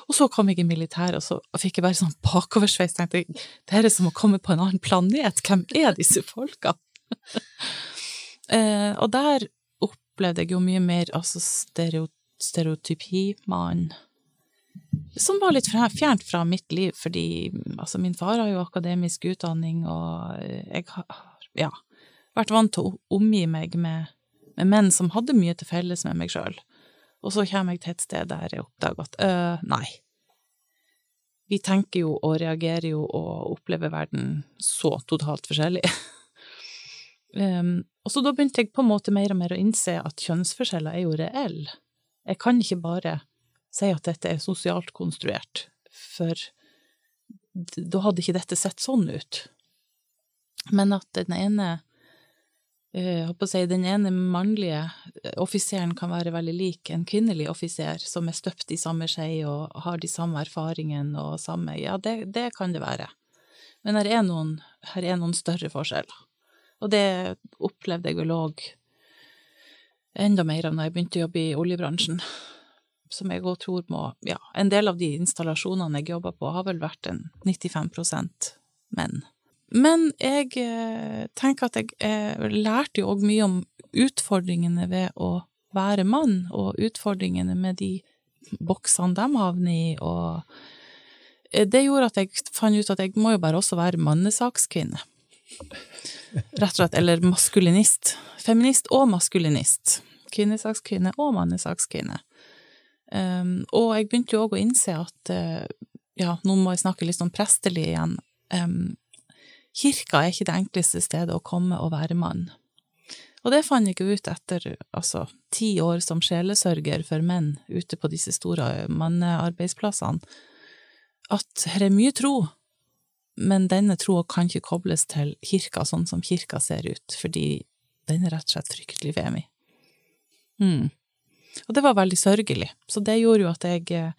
Og så kom jeg i militæret, og så fikk jeg bare sånn bakoversveis. tenkte jeg, det er som å komme på en annen planet. Hvem er disse folka? eh, og der opplevde jeg jo mye mer altså stereotypi, mann som var litt fjernt fra mitt liv, fordi altså, min far har jo akademisk utdanning, og jeg har ja, vært vant til å omgi meg med, med menn som hadde mye til felles med meg sjøl. Og så kommer jeg til et sted der jeg oppdager at øh, nei. Vi tenker jo og reagerer jo og opplever verden så totalt forskjellig. um, og så da begynte jeg på en måte mer og mer å innse at kjønnsforskjeller er jo reelle. Jeg kan ikke bare si at dette er sosialt konstruert, for da hadde ikke dette sett sånn ut. Men at den ene jeg eh, håper å si, den ene mannlige eh, offiseren kan være veldig lik en kvinnelig offiser som er støpt i samme skei og har de samme erfaringene og samme Ja, det, det kan det være. Men her er, noen, her er noen større forskjeller. Og det opplevde jeg vel òg enda mer av når jeg begynte å jobbe i oljebransjen som jeg òg tror må Ja, en del av de installasjonene jeg jobber på, har vel vært en 95 menn. Men jeg eh, tenker at jeg eh, lærte jo òg mye om utfordringene ved å være mann, og utfordringene med de boksene de havner i, og eh, det gjorde at jeg fant ut at jeg må jo bare også være mannesakskvinne. Rett og slett. Eller maskulinist. Feminist og maskulinist. Kvinnesakskvinne og mannesakskvinne. Um, og jeg begynte jo òg å innse at uh, ja, nå må jeg snakke litt sånn prestelig igjen. Um, kirka er ikke det enkleste stedet å komme og være mann. Og det fant jeg ut etter altså, ti år som sjelesørger for menn ute på disse store mannearbeidsplassene, at her er mye tro, men denne troa kan ikke kobles til kirka sånn som kirka ser ut, fordi den er rett og slett fryktelig vemig. Mm. Og det var veldig sørgelig, så det gjorde jo at jeg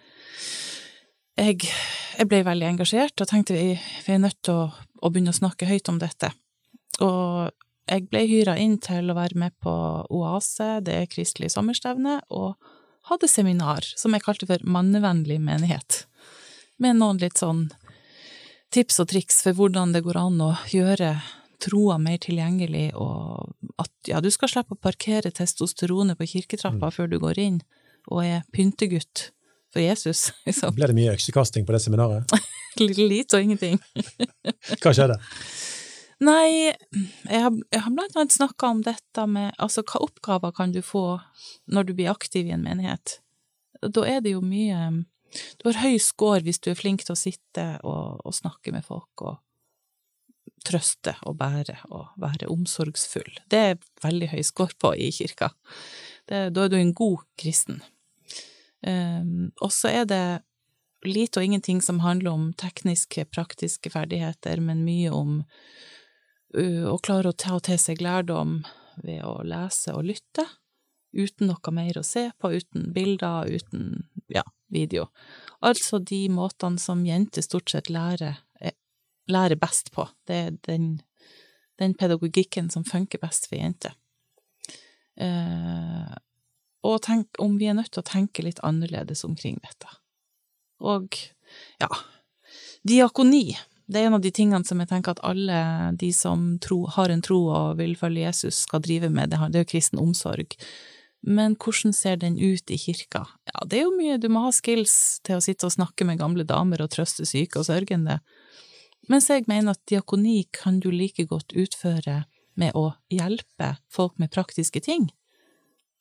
jeg, jeg ble veldig engasjert og tenkte vi, vi er nødt til å, å, begynne å snakke høyt om dette. Og jeg ble hyra inn til å være med på Oase, det er kristelig sommerstevne, og hadde seminar som jeg kalte for Mannevennlig menighet, med noen litt sånn tips og triks for hvordan det går an å gjøre troa mer tilgjengelig, og at ja, du skal slippe å parkere testosteronet på kirketrappa mm. før du går inn og er pyntegutt for Jesus. Liksom. Ble det mye øksekasting på det seminaret? Lite og ingenting. Hva skjedde? Nei, jeg har, jeg har blant annet snakka om dette med altså hva oppgaver kan du få når du blir aktiv i en menighet? Da er det jo mye Du har høy score hvis du er flink til å sitte og, og snakke med folk og trøste og bære og være omsorgsfull. Det er veldig høy skår på i kirka. Det, da er du en god kristen. Um, og så er det lite og ingenting som handler om tekniske, praktiske ferdigheter, men mye om uh, å klare å ta til seg lærdom ved å lese og lytte, uten noe mer å se på, uten bilder, uten ja, video. Altså de måtene som jenter stort sett lærer, lærer best på. Det er den, den pedagogikken som funker best for jenter. Eh, og tenk, om vi er nødt til å tenke litt annerledes omkring dette. Og ja, diakoni, det er en av de tingene som jeg tenker at alle de som tro, har en tro og vil følge Jesus, skal drive med. Det er jo kristen omsorg. Men hvordan ser den ut i kirka? Ja, det er jo mye, du må ha skills til å sitte og snakke med gamle damer og trøste syke og sørgende. Mens jeg mener at diakoni kan du like godt utføre med å hjelpe folk med praktiske ting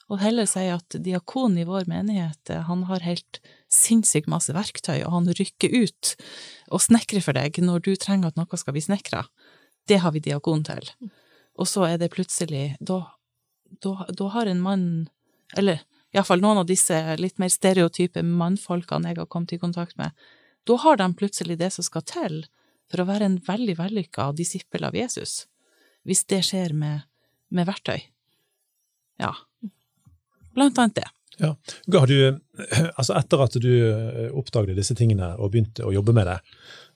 og heller si at diakonen i vår menighet, eh, han har helt sinnssykt masse verktøy, og han rykker ut og snekrer for deg når du trenger at noe skal bli snekra. Det har vi diakon til. Og så er det plutselig Da, da, da har en mann, eller iallfall noen av disse litt mer stereotype mannfolkene jeg har kommet i kontakt med, da har de plutselig det som skal til for å være en veldig vellykka disippel av Jesus, hvis det skjer med, med verktøy. Ja, Blant annet det. Ja. Har du, altså etter at du eh, oppdaget disse tingene og begynte å jobbe med det,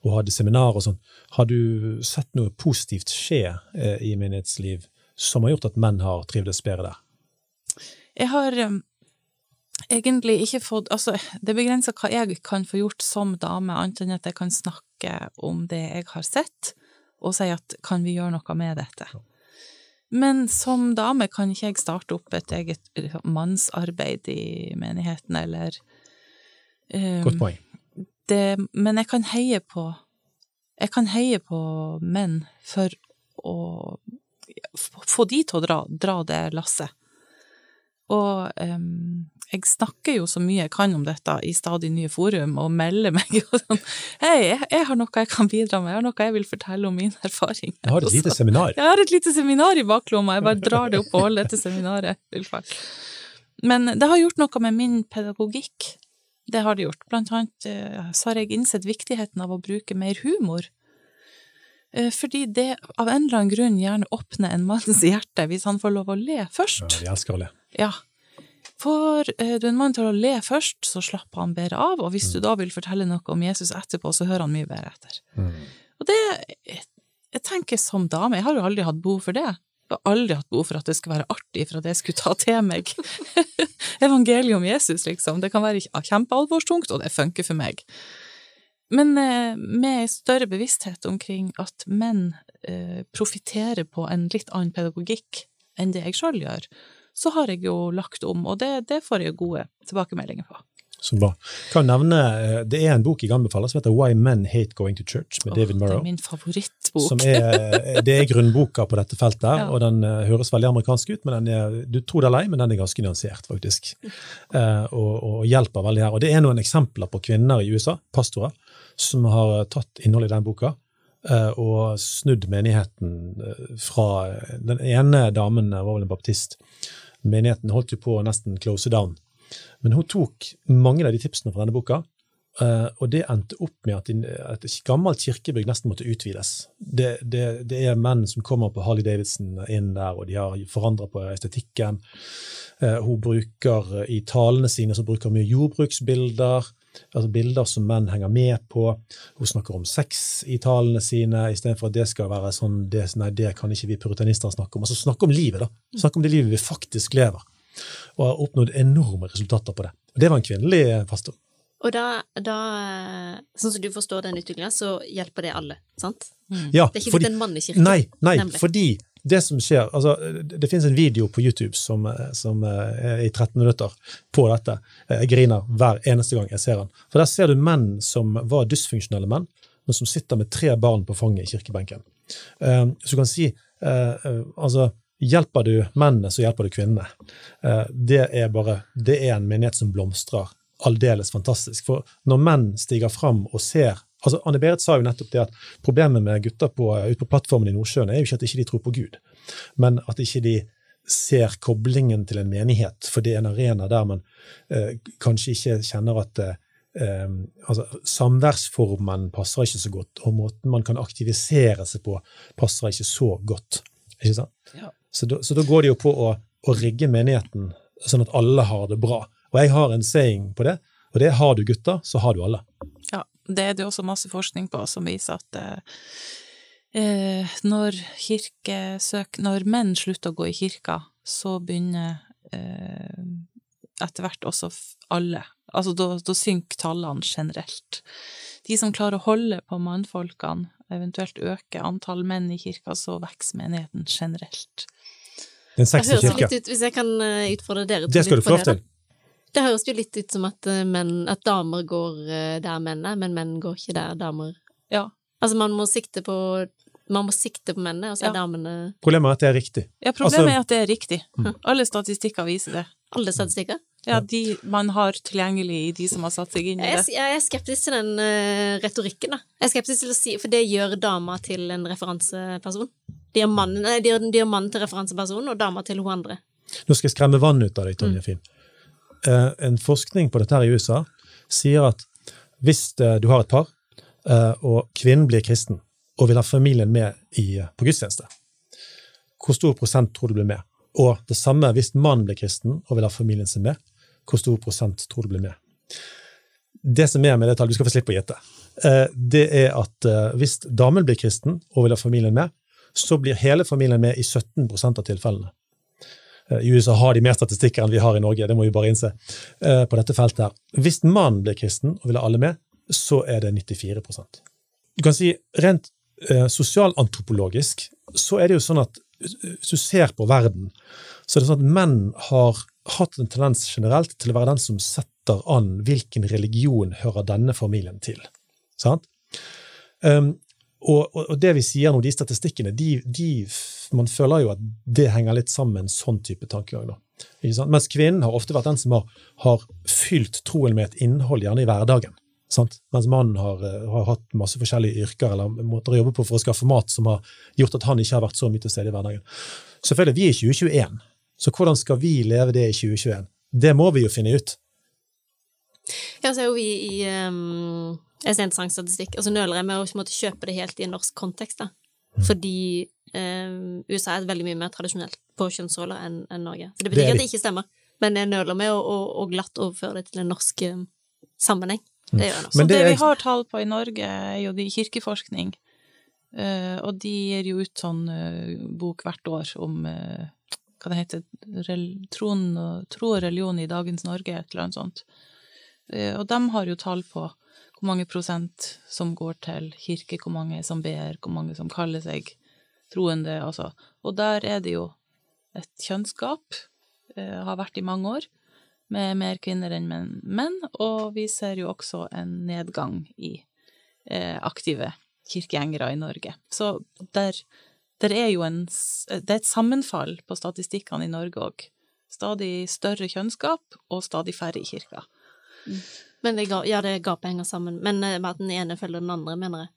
og hadde seminar og sånn, har du sett noe positivt skje eh, i menighetsliv som har gjort at menn har trivdes bedre der? Jeg har um, egentlig ikke fått Altså, det begrenser hva jeg kan få gjort som dame, annet enn at jeg kan snakke om det jeg har sett, og si at kan vi gjøre noe med dette? Men som dame kan ikke jeg starte opp et eget liksom, mannsarbeid i menigheten, eller um, Godt poeng. Det, men jeg kan heie på Jeg kan heie på menn for å få de til å dra, dra det lasset. Og um, jeg snakker jo så mye jeg kan om dette i stadig nye forum, og melder meg jo sånn Hei, jeg, jeg, har noe jeg kan bidra med, jeg har noe jeg vil fortelle om min erfaring. Jeg har et lite seminar. Jeg har et lite seminar i baklomma, jeg bare drar det opp og holder dette seminaret. Men det har gjort noe med min pedagogikk. Det har det gjort. Blant annet eh, så har jeg innsett viktigheten av å bruke mer humor. Eh, fordi det av en eller annen grunn gjerne åpner en manns hjerte hvis han får lov å le først. Ja, de elsker å le. Ja. Får du du en mann til å le først, så slapper han bedre av, og hvis mm. du da vil fortelle noe om Jesus etterpå, så hører han mye bedre etter. Mm. Og det Jeg tenker som dame, jeg har jo aldri hatt behov for det. Jeg har aldri hatt behov for at det skal være artig for at jeg skulle ta til meg evangeliet om Jesus, liksom. Det kan være kjempealvorstungt, og det funker for meg. Men eh, med større bevissthet omkring at menn eh, profitterer på en litt annen pedagogikk enn det jeg sjøl gjør, så har jeg jo lagt om, og det, det får jeg gode tilbakemeldinger på. Så bra. Kan nevne, eh, Det er en bok jeg anbefaler som heter Why Men Hate Going to Church, med oh, David Murrow. Det er min favorittbok. Som er, eh, det er grunnboka på dette feltet, ja. og den uh, høres veldig amerikansk ut. men er, Du tror det er lei, men den er ganske nyansert, faktisk. Uh, og, og, hjelper veldig her. Og Det er noen eksempler på kvinner i USA, pastorer, som har tatt innholdet i den boka eh, og snudd menigheten eh, fra Den ene damen var vel en baptist. Menigheten holdt jo på å nesten close down. Men hun tok mange av de tipsene fra denne boka, eh, og det endte opp med at, et gammelt kirkebygg nesten måtte utvides. Det, det, det, er menn som kommer på Harley Davidson inn der, og de har forandra på estetikken. Eh, hun bruker i talene sine så bruker mye jordbruksbilder. Altså bilder som menn henger med på. Hun snakker om sex i talene sine, istedenfor at det skal være sånn det, Nei, det kan ikke vi puritanister snakke om. Altså snakke om livet, da. Snakke om det livet vi faktisk lever og har oppnådd enorme resultater på det. Og det var en kvinnelig pastor. Og da, da sånn som du forstår den utviklinga, så hjelper det alle, sant? Ja, Det er ikke fordi, blitt en mannekirke. nei, nei, nemlig. fordi det som skjer altså, Det finnes en video på YouTube som, som er i 13 minutter på dette. Jeg griner hver eneste gang jeg ser den. For der ser du menn som var dysfunksjonelle menn, men som sitter med tre barn på fanget i kirkebenken. Eh, Så du kan si eh, eh, altså, Hjelper du mennene, så hjelper du kvinnene. Eh, Det er bare, det er en menighet som blomstrer aldeles fantastisk. For når menn stiger fram og ser altså Anne-Berit sa jo nettopp det at problemet med gutter på, ute på plattformen i Nordsjøen er jo ikke at ikke de tror på Gud, men at ikke de ser koblingen til en menighet, for det er en arena der man eh, kanskje ikke kjenner at eh, eh, altså, Samværsformen passer ikke så godt, og måten man kan aktivisere seg på, passer ikke så godt. Ikke sant? Ja. Så, da, så da går det jo på å, å rigge menigheten sånn at alle har det bra. Og jeg har en saying på det, og det er har du gutter, så har du alle. Det er det også masse forskning på som viser at eh, eh, når kirkesøk... Når menn slutter å gå i kirka, så begynner eh, etter hvert også alle. Altså, da, da synker tallene generelt. De som klarer å holde på mannfolkene, eventuelt øke antall menn i kirka, så vokser menigheten generelt. Den Det sexy ut, hvis jeg kan eh, utfordre dere to Det skal du få lov til. Det høres jo litt ut som at, eh, menn, at damer går eh, der menn er, men menn går ikke der damer Ja. Altså, man må sikte på man må sikte på mennene, og så er Ja. damene Problemet er at det er riktig. ja problemet Altså- er at det er riktig. Alle statistikker viser det. alle statistikker. Ja, de man har tilgjengelig i de som har satt seg inn i det. jeg er skeptisk til den uh, retorikken, da. Jeg er skeptisk til å si For det gjør dama til en referanseperson. De gjør mannen, mannen til referanseperson, og dama til hun andre. Nå skal jeg skremme vann ut av deg, Mm. Tonje Finn. Eh, en forskning på dette her i USA sier at hvis eh, du har et par, eh, og kvinnen blir kristen, og vil ha familien med på gudstjeneste, hvor stor prosent tror du blir med? Og det samme hvis mannen blir kristen og vil ha familien sin med, hvor stor prosent tror du blir med? Det som er med det tallet, du skal få slippe å gjette, eh, det er at eh, hvis damen blir kristen og vil ha familien med, så blir hele familien med i 17% av tilfellene. Eh, I USA har de mer statistikker enn vi har i Norge, det må vi bare innse, eh, på dette feltet her. Hvis mannen blir kristen og vil ha alle med, så er det 94% Du kan si rent eh, sosialantropologisk så er det jo sånn at hvis du ser på verden, så er det sånn at menn har hatt en tendens generelt til å være den som setter an hvilken religion hører denne familien til. Sant? Um, og, og, det vi sier nå, de statistikkene, de, de, man føler jo at det henger litt sammen sånn type tankegang. Mens kvinnen har ofte vært den som har, har fylt troen med et innhold, gjerne i hverdagen. Sant? Mens mannen har, eh, har hatt masse forskjellige yrker eller måter å jobbe på for å skaffe mat som har gjort at han ikke har vært så mye til stede i hverdagen. Selvfølgelig, vi er i 2021, så hvordan skal vi leve det i 2021? Det må vi jo finne ut. Ja, så er jo vi i um, Jeg ser interessant statistikk, og så nøler jeg med å på kjøpe det helt i en norsk kontekst, da. Fordi eh, USA er veldig mye mer tradisjonelt på kjønnsroller enn enn Norge. Så det Det betyr er ikke at det ikke stemmer, men jeg nøler med å, å, å glatt overføre det til en norsk um, sammenheng. Det gjør jeg nå. Så det det, er- vi har tall på i Norge, er jo de kirkeforskning. Eh, og de gir jo ut sånn eh, bok hvert år om eh, hva det heter, rel, tro og religion i dagens Norge, et eller annet sånt. Eh, og de har jo tall på hvor mange prosent som går til kirke, hvor mange som ber, hvor mange som kaller seg troende, altså. Og der er det jo et kjønnsgap, eh, har vært i mange år, med mer kvinner enn menn, og vi ser jo også en nedgang i eh, aktive kirkegjengere i Norge. Så der, der er jo en, det er et sammenfall på statistikkene i Norge òg. Stadig større kjønnsgap og stadig færre i kirka. Men det, ga- ja, det gapet henger sammen. Men eh, med at den ene følger den andre, mener jeg.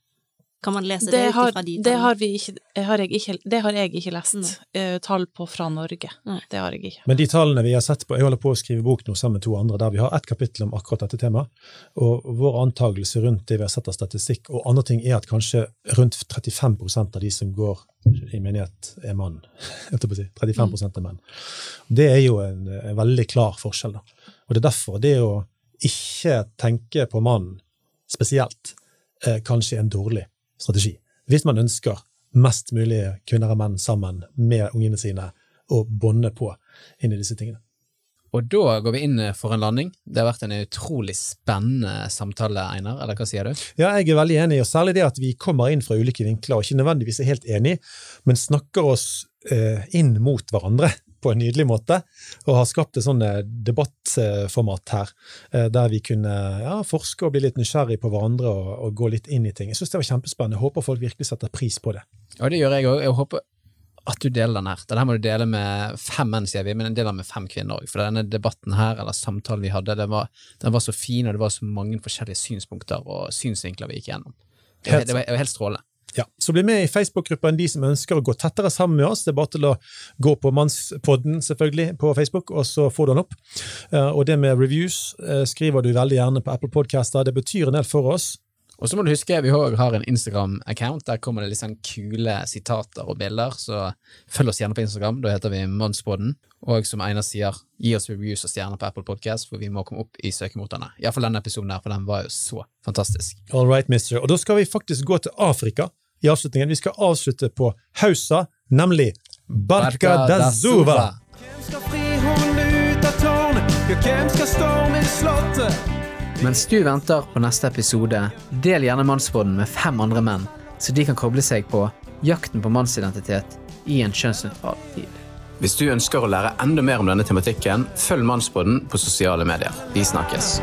Kan man lese det, Det ut har, ifra de det, tallene? har vi ikke, det har jeg ikke, det har jeg ikke lest. Eh, tall på fra Norge. Nei. Det har jeg ikke. Men de tallene vi har sett på, jeg holder på å skrive bok nå sammen med to andre, der vi har ett kapittel om akkurat dette temaet. Og vår antakelse rundt det vi har sett av statistikk og andre ting, er at kanskje rundt 35% av de som går i menighet, er mann. Jeg holdt på å si. 35 er menn. Det er jo en, en veldig klar forskjell. Da. Og det er derfor det å ikke tenke på mannen spesielt, er kanskje er en dårlig strategi. Hvis man ønsker mest mulig kvinner og menn sammen med ungene sine, og bånde på inn i disse tingene. Og da går vi inn for en landing. Det har vært en utrolig spennende samtale, Einar, eller hva sier du? Ja, jeg er veldig enig, og særlig det at vi kommer inn fra ulike vinkler, og ikke nødvendigvis er helt enige, men snakker oss eh, inn mot hverandre på en nydelig måte, og har skapt et sånn eh, debattformat her, eh, der vi kunne ja, forske og bli litt nysgjerrig på hverandre og, og gå litt inn i ting. Jeg synes det var kjempespennende. Jeg håper folk virkelig setter pris på det. Og det gjør jeg òg. Jeg håper at du deler den her. Den her må du dele med fem menn, sier vi, men en del av med fem kvinner òg. For denne debatten her, eller samtalen vi hadde, den var, den var så fin, og det var så mange forskjellige synspunkter og synsvinkler vi gikk gjennom. Det det var, det var helt strålende. Ja, Så bli med i Facebook-gruppen de som ønsker å gå tettere sammen med oss. Det er bare til å gå på Mannspodden selvfølgelig på Facebook, og så får du den opp. Eh, Og det med reviews eh, skriver du veldig gjerne på Apple Podcaster. Det betyr en del for oss. Og så må du huske, vi også har en Instagram-account. Der kommer det litt sånn kule sitater og bilder, så følg oss gjerne på Instagram. Da heter vi Mannspodden. Og som Einar sier, gi oss reviews og stjerner på Apple Podcast, for vi må komme opp i søkemotorene. Iallfall denne episoden her, for den var jo så fantastisk. All right, mister. Og da skal vi faktisk gå til Afrika i avslutningen. Vi skal avslutte på Hausa, nemlig Barca da Zuva. Hvem skal fri ut av tårnet? Ja, hvem skal storme slottet? Mens du venter på neste episode, del gjerne Mannspodden med fem andre menn, så de kan koble seg på jakten på mannsidentitet i en kjønnsnøytral tid. Hvis du ønsker å lære enda mer om denne tematikken, følg Mannspodden på sosiale medier. Vi snakkes.